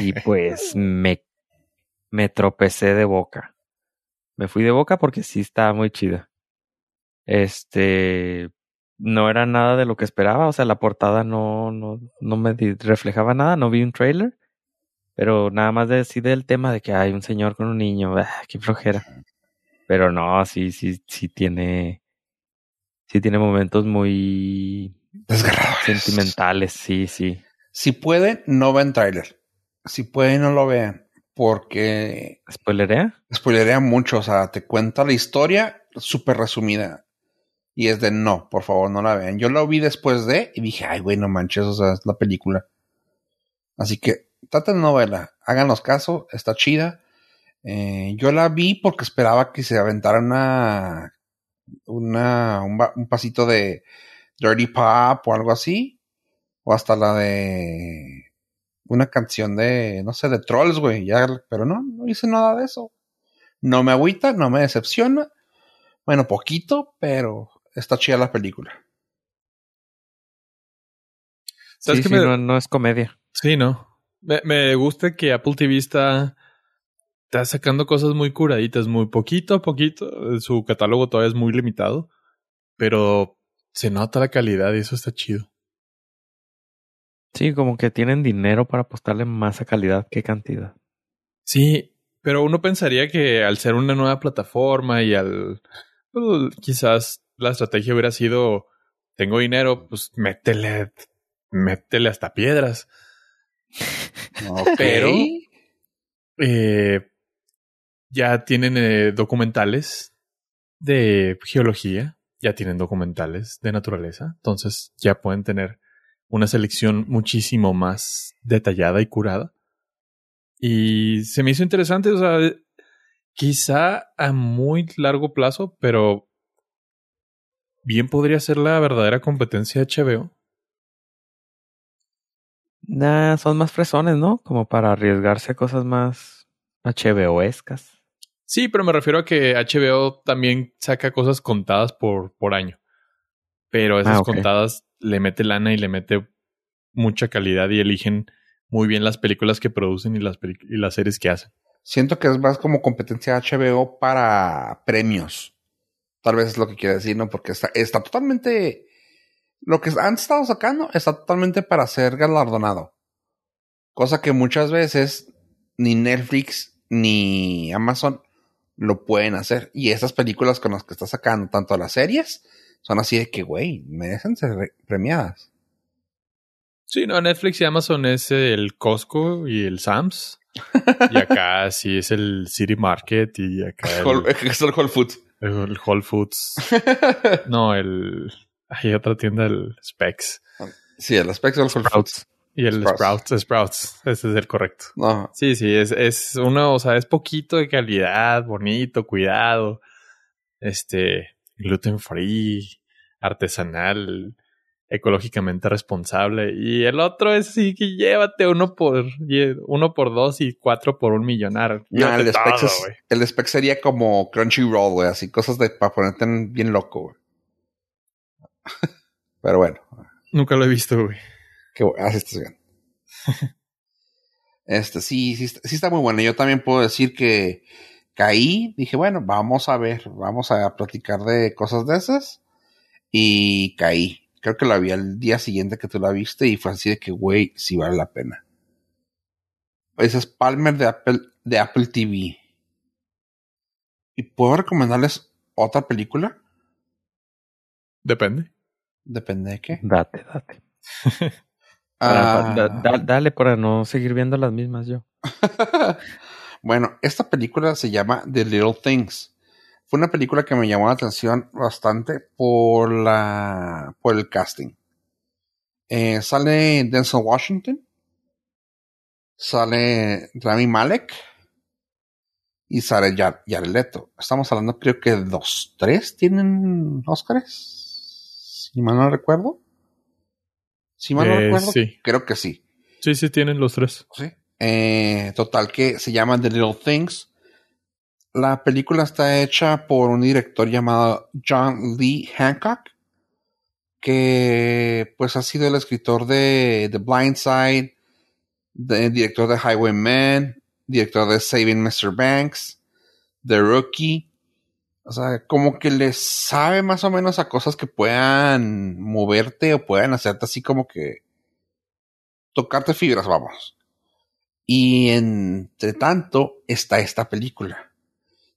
Y pues me, me tropecé de boca. Me fui de boca porque sí estaba muy chida. Este, no era nada de lo que esperaba, o sea, la portada no, no, no me reflejaba nada, no vi un trailer, pero nada más de decir del tema de que hay un señor con un niño, ah, qué flojera. Pero no, sí, sí, sí tiene, sí tiene momentos muy Desgarradores. sentimentales, sí, sí. Si pueden, no ven trailer. Si pueden, no lo vean. Porque ¿Spoilerea? spoilerea mucho. O sea, te cuenta la historia súper resumida. Y es de no, por favor, no la vean. Yo la vi después de y dije, ay, güey, no manches, o sea, es la película. Así que traten de no verla. Háganos caso, está chida. Eh, yo la vi porque esperaba que se aventara una, una, un, un pasito de Dirty Pop o algo así. O hasta la de una canción de, no sé, de Trolls, güey. Ya, pero no, no hice nada de eso. No me agüita, no me decepciona. Bueno, poquito, pero está chida la película. ¿Sabes Sí, qué sí, me- no, no es comedia. Sí, no. Me, me gusta que Apple TV está, está sacando cosas muy curaditas, muy poquito a poquito. Su catálogo todavía es muy limitado, pero se nota la calidad y eso está chido. Sí, como que tienen dinero para apostarle más a calidad que cantidad. Sí, pero uno pensaría que al ser una nueva plataforma y al pues, quizás la estrategia hubiera sido tengo dinero, pues métele, métele hasta piedras. Pero eh, ya tienen eh, documentales de geología, ya tienen documentales de naturaleza, entonces ya pueden tener una selección muchísimo más detallada y curada. Y se me hizo interesante, o sea, quizá a muy largo plazo, pero bien podría ser la verdadera competencia de HBO. Nah, son más fresones, ¿no? Como para arriesgarse a cosas más HBO-escas. Sí, pero me refiero a que HBO también saca cosas contadas por, por año. Pero esas Ah, contadas le mete lana y le mete mucha calidad y eligen muy bien las películas que producen y las, peli- y las series que hacen. Siento que es más como competencia HBO para premios. Tal vez es lo que quiere decir, ¿no? Porque está, está totalmente. Lo que han estado sacando está totalmente para ser galardonado. Cosa que muchas veces ni Netflix ni Amazon lo pueden hacer. Y estas películas con las que está sacando, tanto las series, son así de que, güey, merecen ser re- premiadas. Sí, no, Netflix y Amazon es el Costco y el Sam's. Y acá sí es el City Market y acá el, es el Whole Foods. el Whole Foods. No, el... Hay otra tienda, el Specs. Sí, el aspecto del Whole Foods. Y el Sprouts. Sprouts. Sprouts. Ese es el correcto. No, Sí, sí, es, es uno, o sea, es poquito de calidad, bonito, cuidado, este, gluten free, artesanal. ecológicamente responsable. Y el otro es sí que llévate uno por uno por dos y cuatro por un millonar. No, el, spec todo, es- güey. el spec sería como Crunchyroll, güey, así cosas de para ponerte en- bien loco, güey. Pero bueno, Nunca lo he visto, güey. que así estás bien. Este, sí, sí, sí está muy bueno. Yo también puedo decir que caí, dije, bueno, vamos a ver, vamos a platicar de cosas de esas. Y caí. Creo que la vi al día siguiente que tú la viste y fue así de que, güey, sí vale la pena. Ese es Palmer de Apple, de Apple TV. ¿Y puedo recomendarles otra película? Depende. Depende de qué. Date, date. Para- Ah, da- da- dale para no seguir viendo las mismas yo. bueno, esta película se llama The Little Things. Fue una película que me llamó la atención bastante por la por el casting. Eh, sale Denzel Washington, sale Rami Malek y sale Jar- Jared Leto. Estamos hablando, creo que dos, tres tienen Oscars, si mal no recuerdo. Si mal no Eh, recuerdo, sí. creo que sí. Sí, sí, tienen los tres. Sí. Eh, total que se llama The Little Things. La película está hecha por un director llamado John Lee Hancock, que pues ha sido el escritor de The Blind Side, de- director de Highwayman, director de Saving Mr. Banks, The Rookie. O sea, como que le sabe más o menos a cosas que puedan moverte o puedan hacerte así como que tocarte fibras, vamos. Y entre tanto está esta película.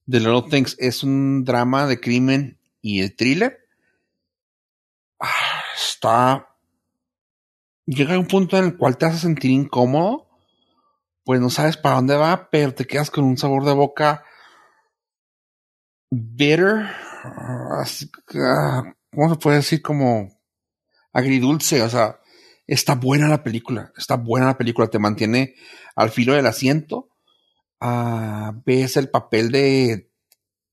The Little Things es un drama de crimen y de thriller. Ah, Está. Llega a un punto en el cual te hace sentir incómodo. Pues no sabes para dónde va, pero te quedas con un sabor de boca bitter. ah, ¿Cómo se puede decir? Como agridulce. O sea, está buena la película. Está buena la película. Te mantiene al filo del asiento. Ah, ves el papel de,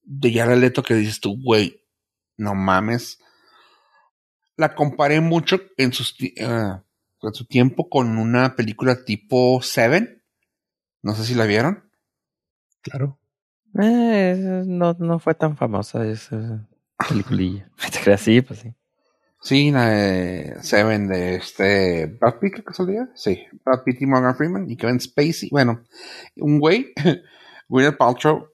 de Jared Leto que dices tú, güey, no mames. La comparé mucho en, sus, ah, en su tiempo con una película tipo Seven. No sé si la vieron. Claro. Eh, no, no fue tan famosa esa peliculilla. Sí, pues sí. Sí, de Seven de este Brad Pitt, creo que salía. Sí, Brad Pitt y Morgan Freeman y Kevin Spacey. Bueno, un güey, Gwyneth Paltrow,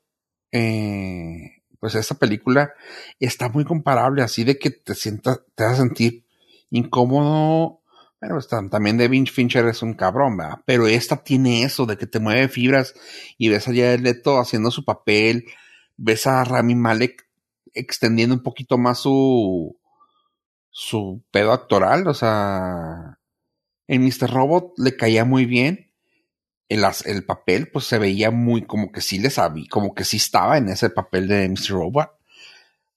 eh, pues esta película está muy comparable, así de que te sientas, te vas a sentir incómodo. Bueno, tam- también David Fincher es un cabrón, ¿verdad? Pero esta tiene eso de que te mueve fibras y ves a Jared Leto haciendo su papel, ves a Rami Malek extendiendo un poquito más su, su pedo actoral, o sea, en Mr. Robot le caía muy bien. El, el papel, pues se veía muy como que sí le sabía, como que sí estaba en ese papel de Mr. Robot.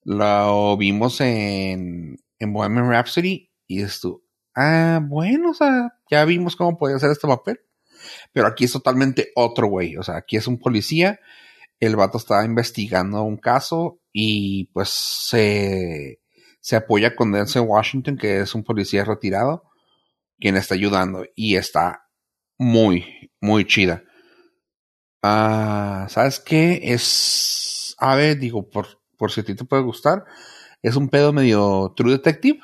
Lo vimos en, en Bohemian Rhapsody y esto, ah, bueno, o sea, ya vimos cómo podía hacer este papel. Pero aquí es totalmente otro güey, o sea, aquí es un policía, el vato está investigando un caso y pues se, se apoya con Denzel Washington, que es un policía retirado, quien está ayudando y está muy, muy chida. Ah, ¿sabes qué? Es, a ver, digo, por, por si a ti te puede gustar, es un pedo medio True Detective.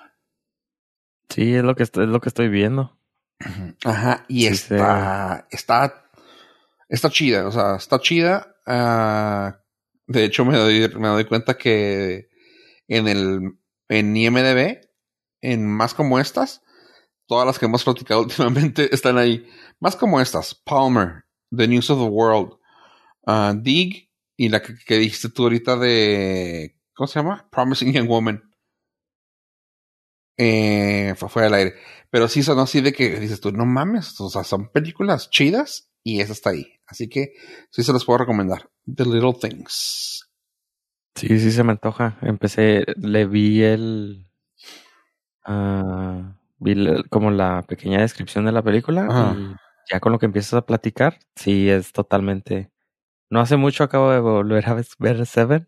Sí, es lo que estoy, es lo que estoy viendo. Ajá, y Sí, está, está, está chida, o sea, está chida. ah, de hecho, me doy, me doy cuenta que en el, en IMDB, en más como estas, todas las que hemos platicado últimamente están ahí. Más como estas, Palmer, The News of the World, ah, Dig, y la que, dijiste tú ahorita de, ¿cómo se llama? Promising Young Woman. Eh, fue fuera del aire. Pero sí son así de que dices tú, no mames, o sea, son películas chidas y esa está ahí. Así que sí se los puedo recomendar. The Little Things. Sí, sí se me antoja. Empecé, le vi el, ah, vi la- como la pequeña descripción de la película Ajá. y ya con lo que empiezas a platicar, sí es totalmente. No hace mucho acabo de volver a ver Seven.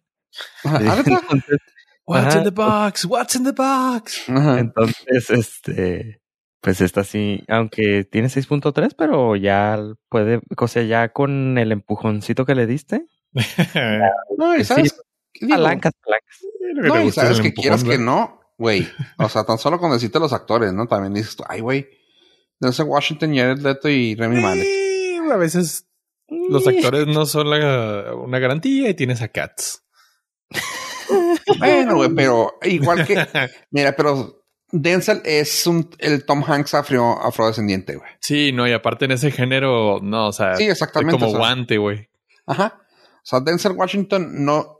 Ah, ¿neta? Entonces, What's Ajá. in the box? What's in the box? Ajá. Entonces, este, pues esta sí, aunque tiene 6.3, pero ya puede, o sea, ya con el empujoncito que le diste, No, y Sí, sabes, palancas, palancas. Que no, y es sabes que quieras que no, güey. O sea, tan solo con decirte los actores, ¿no? También dices tú, ay, güey. Denzel Washington, Jared Leto y Remy Malek. Sí, a veces los actores no son la- una garantía y tienes a Cats. Bueno, güey, pero igual que, mira, pero Denzel es un, el Tom Hanks afro, afrodescendiente, güey. sí, no, y aparte en ese género, no, o sea, Sí, es exactamente. como o sea, guante, güey. Ajá. O sea, Denzel Washington no,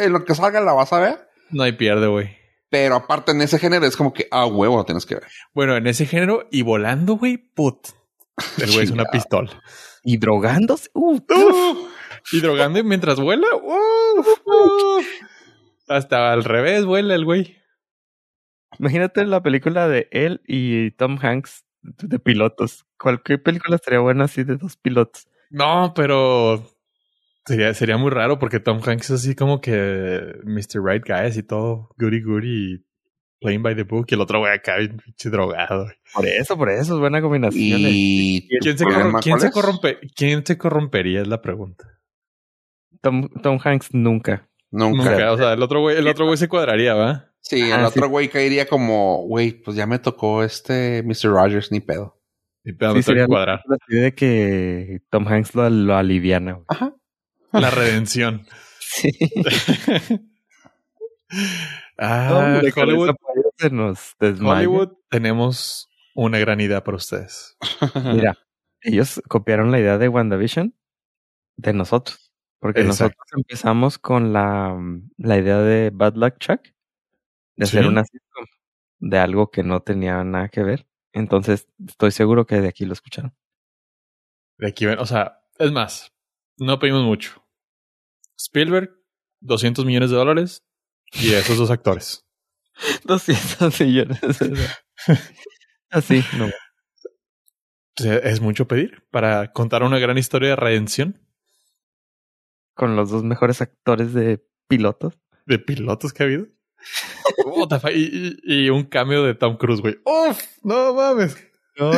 en lo que salga la vas a ver, No hay pierde, güey. pero aparte en ese género es como que, ah, huevo, lo tienes que ver. Bueno, en ese género y volando, güey, put. El güey es una pistola. Y drogándose. Uh, Y drogando mientras vuela. ¡uf! ¡uf! Hasta al revés vuela el güey. Imagínate la película de él y Tom Hanks de pilotos. Cualquier película estaría buena así de dos pilotos. No, pero sería, sería muy raro porque Tom Hanks es así como que Mr. Right Guy, así todo goody goody, playing by the book. Y el otro güey acá, pinche drogado. Por eso, por eso es buena combinación. Y ¿Quién se, ¿problema corro- quién se corrompe- ¿Quién se corrompería? Es la pregunta. Tom, Tom Hanks nunca. Nunca. Nunca. O sea, el otro güey, el otro güey se cuadraría, ¿va? Sí, el Ah, otro sí. güey caería como, güey, pues ya me tocó este Mr. Rogers, ni pedo. Y te Sí, sí, sería cuadrar. Así de que Tom Hanks lo, lo aliviana. güey. Ajá. La redención. Sí. Ah, Hombre, Hollywood, nos. Hollywood, tenemos una gran idea para ustedes. Mira, ellos copiaron la idea de WandaVision de nosotros. Porque Exacto. nosotros empezamos con la, la idea de Bad Luck Chuck, de hacer Sí. una sitcom de algo que no tenía nada que ver. Entonces, estoy seguro que de aquí lo escucharon. De aquí ven, o sea, es más, no pedimos mucho. Spielberg, 200 millones de dólares y esos dos actores. 200 millones. Así, no. Es mucho pedir para contar una gran historia de redención Con los dos mejores actores de pilotos. de pilotos que ha habido. Y- y un cambio de Tom Cruise, güey. ¡Uf! No mames. No,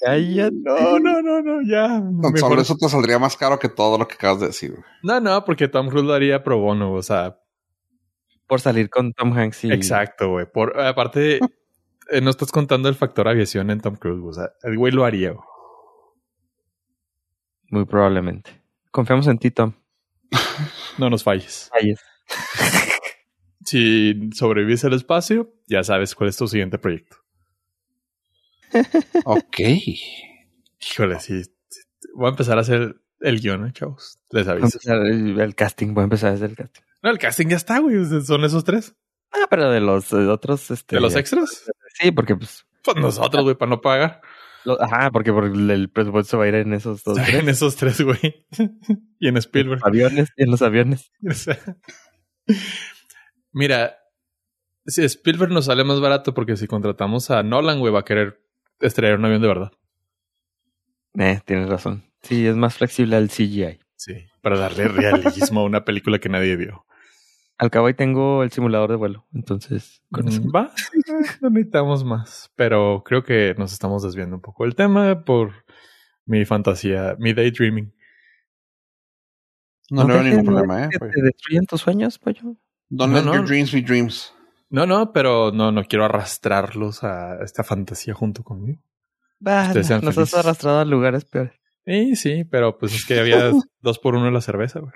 cállate. No, no, no, no, ya. Con Mejor- solo eso te saldría más caro que todo lo que acabas de decir. güey. No, no, porque Tom Cruise lo haría pro bono, o sea, Por salir con Tom Hanks y... exacto, güey. Por aparte, eh, no estás contando el factor aviación en Tom Cruise, o sea, el güey lo haría. güey. Muy probablemente. Confiamos en ti, Tom. No nos falles. Calles. Si sobrevives al espacio, ya sabes cuál es tu siguiente proyecto. Ok. Híjole, sí. Voy a empezar a hacer el guion, ¿eh, chavos. Les a aviso. el, el casting, voy a empezar desde el casting. No, el casting ya está, güey. Son esos tres. Ah, pero de los de otros, este... ¿De los extras? Sí, porque pues... Pues nosotros, güey, para no pagar. lo- ajá, porque por el, presupuesto va a ir en esos dos. tres. En esos tres, güey. y en Spielberg. aviones, y en los aviones. Mira, si Spielberg nos sale más barato porque si contratamos a Nolan, güey, va a querer estrellar un avión de verdad. Eh, tienes razón. Sí, es más flexible al CGI. Sí, para darle realismo a una película que nadie vio. Al cabo ahí tengo el simulador de vuelo, entonces con eso. Mm, Va, no necesitamos más. Pero creo que nos estamos desviando un poco del tema por mi fantasía, mi daydreaming. No, no veo dejes ningún problema, eh. que te destruyen tus sueños, pollo. Don't No, let no. your dreams be dreams. No, no, pero no, no quiero arrastrarlos a esta fantasía junto conmigo. Bah, nos has arrastrado a lugares peores. Sí, sí, pero pues es que había dos por uno en la cerveza, güey.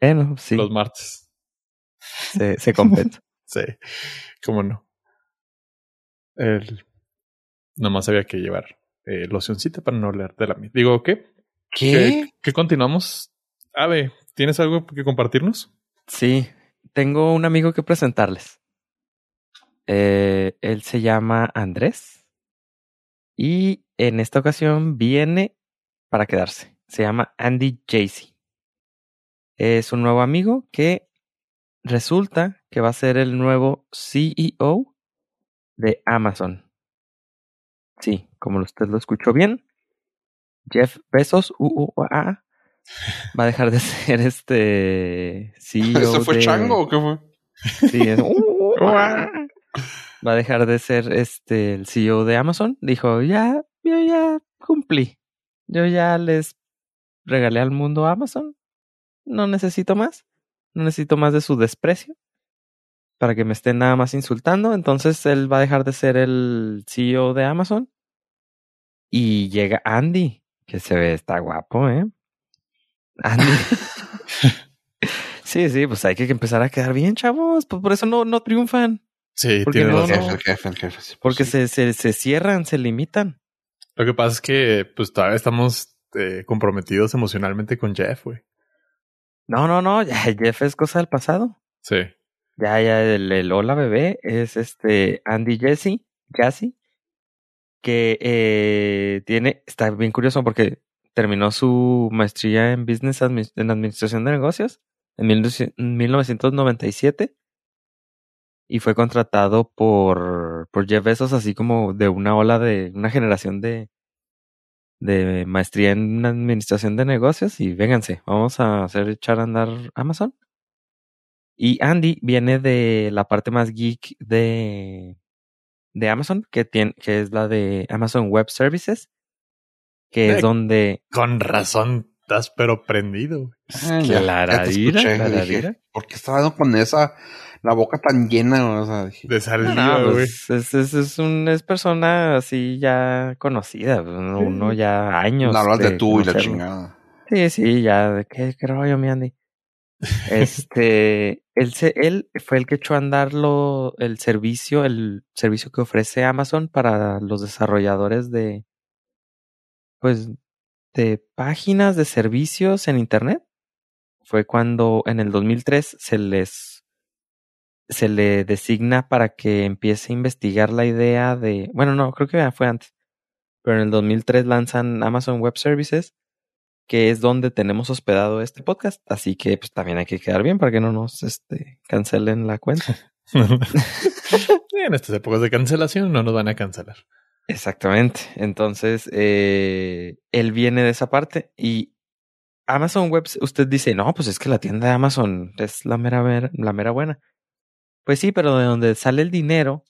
Bueno, sí, Los martes. se, se compensa. Sí, cómo no. El... Nomás había que llevar eh, locioncita para no leer de la misma. Digo, ¿qué? ¿Qué? ¿Qué, qué continuamos? Ave, ¿tienes algo que compartirnos? Sí, tengo un amigo que presentarles. Eh, él se llama Andrés y en esta ocasión viene para quedarse. Se llama Andy Jaycee. Es un nuevo amigo que resulta que va a ser el nuevo CEO de Amazon. Sí, como usted lo escuchó bien, Jeff Bezos, UUA, va a dejar de ser este CEO ¿Eso fue de- chango o qué fue? Sí, es, va a dejar de ser este el CEO de Amazon. Dijo, ya, yo ya cumplí. Yo ya les regalé al mundo Amazon. No necesito más. No necesito más de su desprecio. Para que me estén nada más insultando. Entonces él va a dejar de ser el CEO de Amazon. Y llega Andy, que se ve, está guapo, ¿eh? Andy. sí, sí, pues hay que empezar a quedar bien, chavos. Pues por eso no, no triunfan. Sí, Porque tiene no, razón. no. El jefe, el jefe, sí, pues Porque sí. se, se, se cierran, se limitan. Lo que pasa es que pues todavía estamos eh, comprometidos emocionalmente con Jeff, güey. No, no, no, ya Jeff es cosa del pasado. Sí. Ya, ya, el, el hola bebé es este Andy Jesse, Jassy, que eh, tiene, está bien curioso porque terminó su maestría en Business Admi- en Administración de Negocios en mil- 1997 y fue contratado por, por Jeff Bezos así como de una ola de una generación de, de maestría en Administración de Negocios y vénganse, vamos a hacer echar a andar Amazon. Y Andy viene de la parte más geek de, de Amazon, que, tiene, que es la de Amazon Web Services, que es donde... Con razón, estás pero prendido. Ah, Claradira, dije, ¿Por qué estaba con esa, la boca tan llena? O sea, dije, De salida, No, güey. pues, es, es, es, un, es persona así ya conocida, pues, uno, Sí. uno ya años. no hablas de tú y la chingada. Sí, sí, ya, de qué, qué rollo, mi Andy. Este, él, se, él fue el que echó a andar lo, el servicio, el servicio que ofrece Amazon para los desarrolladores de, pues, de páginas de servicios en Internet. Fue cuando en el 2003 se les, se le designa para que empiece a investigar la idea de, bueno, no, creo que fue antes, pero en el 2003 lanzan Amazon Web Services que es donde tenemos hospedado este podcast. Así que pues también hay que quedar bien para que no nos este, cancelen la cuenta. en estas épocas de cancelación no nos van a cancelar. Exactamente. Entonces, eh, él viene de esa parte y Amazon Web, usted dice, no, pues es que la tienda de Amazon es la mera, mera- la mera buena. Pues sí, pero de donde sale el dinero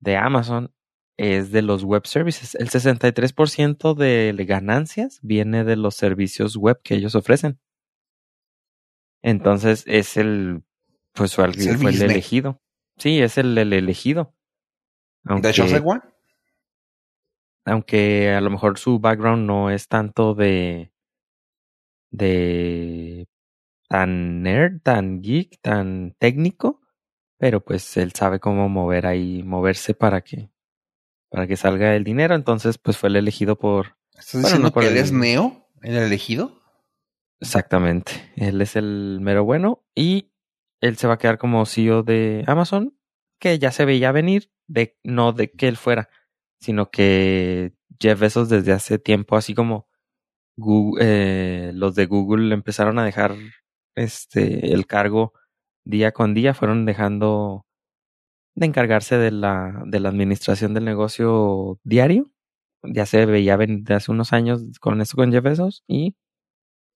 de Amazon es de los web services. El 63% de ganancias viene de los servicios web que ellos ofrecen. Entonces es el, pues fue el, elegido. Sí, es el, el elegido. De hecho, Aunque- a lo mejor su background no es tanto de de tan nerd, tan geek, tan técnico, pero pues él sabe cómo mover ahí, moverse para que para que salga el dinero, entonces pues fue el elegido por ¿Estás Bueno, diciendo no por que él el- es Neo, el elegido? exactamente, él es el mero bueno y él se va a quedar como CEO de Amazon, que ya se veía venir de no de que él fuera, sino que Jeff Bezos desde hace tiempo así como Google, eh, los de Google empezaron a dejar este el cargo día con día, fueron dejando de encargarse de la, de la administración del negocio diario. Ya se veía venir de hace unos años con eso con Jeff Bezos y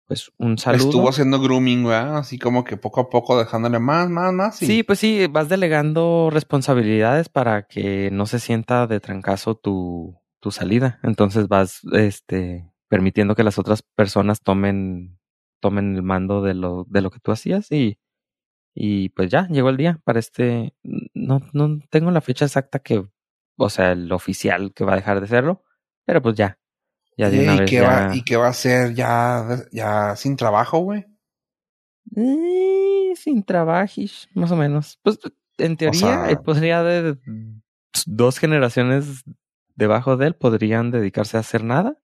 pues un saludo. Estuvo haciendo grooming, ¿verdad? Así como que poco a poco dejándole más, más, más. y- Sí, pues sí, vas delegando responsabilidades para que no se sienta de trancazo tu, tu salida. Entonces vas este permitiendo que las otras personas tomen, tomen el mando de lo, de lo que tú hacías y, y pues ya, llegó el día para este, no, no tengo la fecha exacta que, o sea, el oficial que va a dejar de serlo, pero pues ya, ya de ¿Y, vez qué ya. va, ¿Y qué va a hacer ya, ya sin trabajo, güey? Eh, sin trabajis, más o menos. Pues en teoría, sea- eh, podría de dos generaciones debajo de él podrían dedicarse a hacer nada,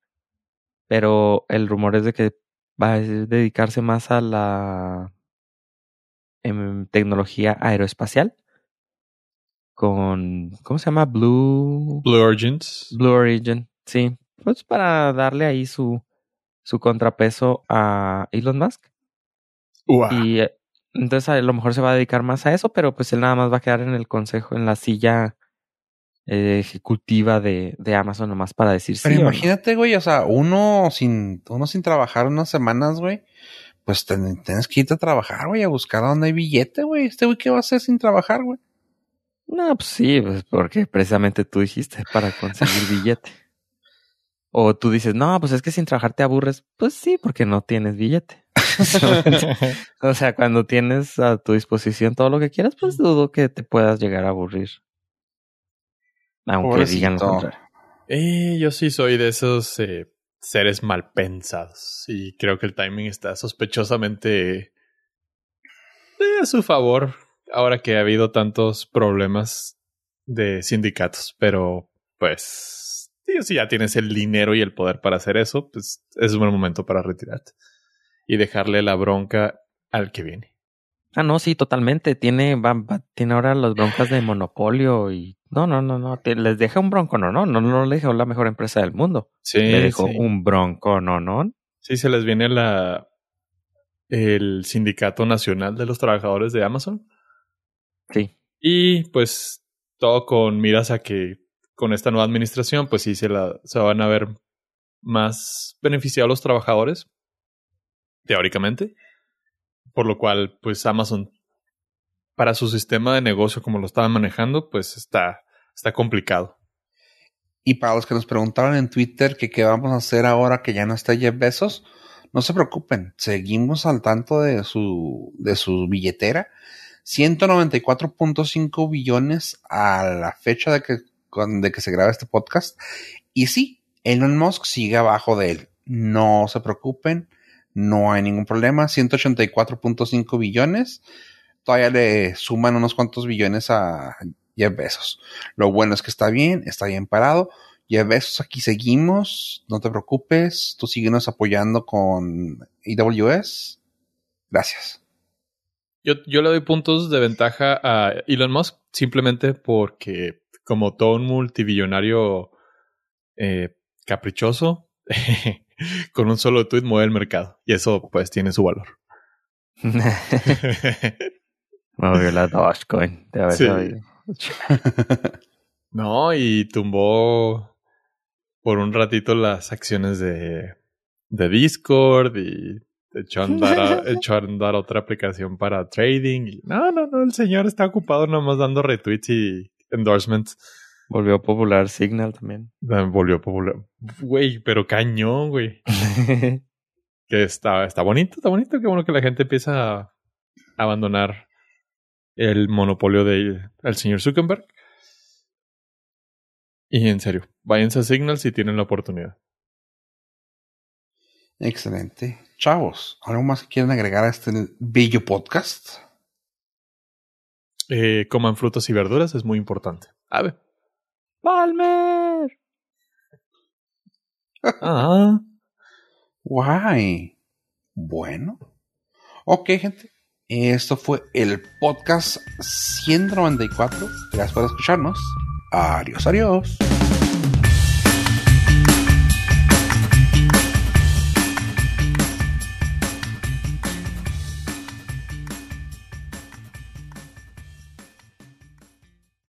pero el rumor es de que va a dedicarse más a la em, tecnología aeroespacial con, ¿cómo se llama? Blue, Blue Origins. Blue Origin, sí, pues para darle ahí su, su contrapeso a Elon Musk. Uah. Y eh, entonces a lo mejor se va a dedicar más a eso, pero pues él nada más va a quedar en el consejo, en la silla eh, ejecutiva de, de Amazon, nomás para decir Pero sí. imagínate, güey, o sea, uno sin, uno sin trabajar unas semanas, güey, pues ten- tienes que irte a trabajar, güey, a buscar dónde hay billete, güey. Este güey, ¿qué va a hacer sin trabajar, güey? No, pues sí, pues porque precisamente tú dijiste para conseguir billete. O tú dices, no, pues es que sin trabajar te aburres. Pues sí, porque no tienes billete. o sea, cuando tienes a tu disposición todo lo que quieras, pues dudo que te puedas llegar a aburrir. Aunque digan lo contrario. Eh, yo sí soy de esos eh, seres mal pensados. Y creo que el timing está sospechosamente eh, a su favor. Ahora que ha habido tantos problemas de sindicatos. Pero, pues, sí, si ya tienes el dinero y el poder para hacer eso, pues es un buen momento para retirarte. Y dejarle la bronca al que viene. Ah, no, sí, totalmente. Tiene, va- va- tiene ahora las broncas de monopolio y no, no, no, no. te- les deja un bronco, no, no, no, no le dejó la mejor empresa del mundo. Sí, le dejó sí. un bronco, no, no. Sí, se les viene la el Sindicato Nacional de los Trabajadores de Amazon. Sí. Y pues todo con miras a que con esta nueva administración, pues sí se, la, se van a ver más beneficiados los trabajadores, teóricamente. Por lo cual, pues Amazon, para su sistema de negocio como lo estaban manejando, pues está, está complicado. Y para los que nos preguntaron en Twitter qué vamos a hacer ahora que ya no está Jeff Bezos, no se preocupen, seguimos al tanto de su, de su billetera. 194.5 billones a la fecha de que, de que se graba este podcast. Y sí, Elon Musk sigue abajo de él. No se preocupen, no hay ningún problema. 184.5 billones. Todavía le suman unos cuantos billones a Jeff Bezos. Lo bueno es que está bien, está bien parado. Jeff Bezos, aquí seguimos. No te preocupes. Tú síguenos apoyando con AWS. Gracias. Yo, yo le doy puntos de ventaja a Elon Musk simplemente porque como todo un multibillonario eh, caprichoso, con un solo tweet mueve el mercado. Y eso pues tiene su valor. Movió la Dogecoin. De haber Sí. sabido. no, y tumbó por un ratito las acciones de, de Discord y echó a, andar a- echó a andar otra aplicación para trading. Y, no, no, no, el señor está ocupado nomás dando retweets y endorsements. Volvió popular Signal también. Ah, Volvió popular. Güey, pero cañón, güey. Que está, está bonito, está bonito. Qué bueno que la gente empieza a abandonar el monopolio del el señor Zuckerberg. Y en serio, váyanse a Signal si tienen la oportunidad. Excelente. Chavos, ¿algo más que quieren agregar a este bello podcast? Eh, coman frutas y verduras, es muy importante. A ver. Palmer. Ah, Guay. Bueno. Ok, gente. Esto fue el podcast 194. Gracias por escucharnos. Adiós, adiós.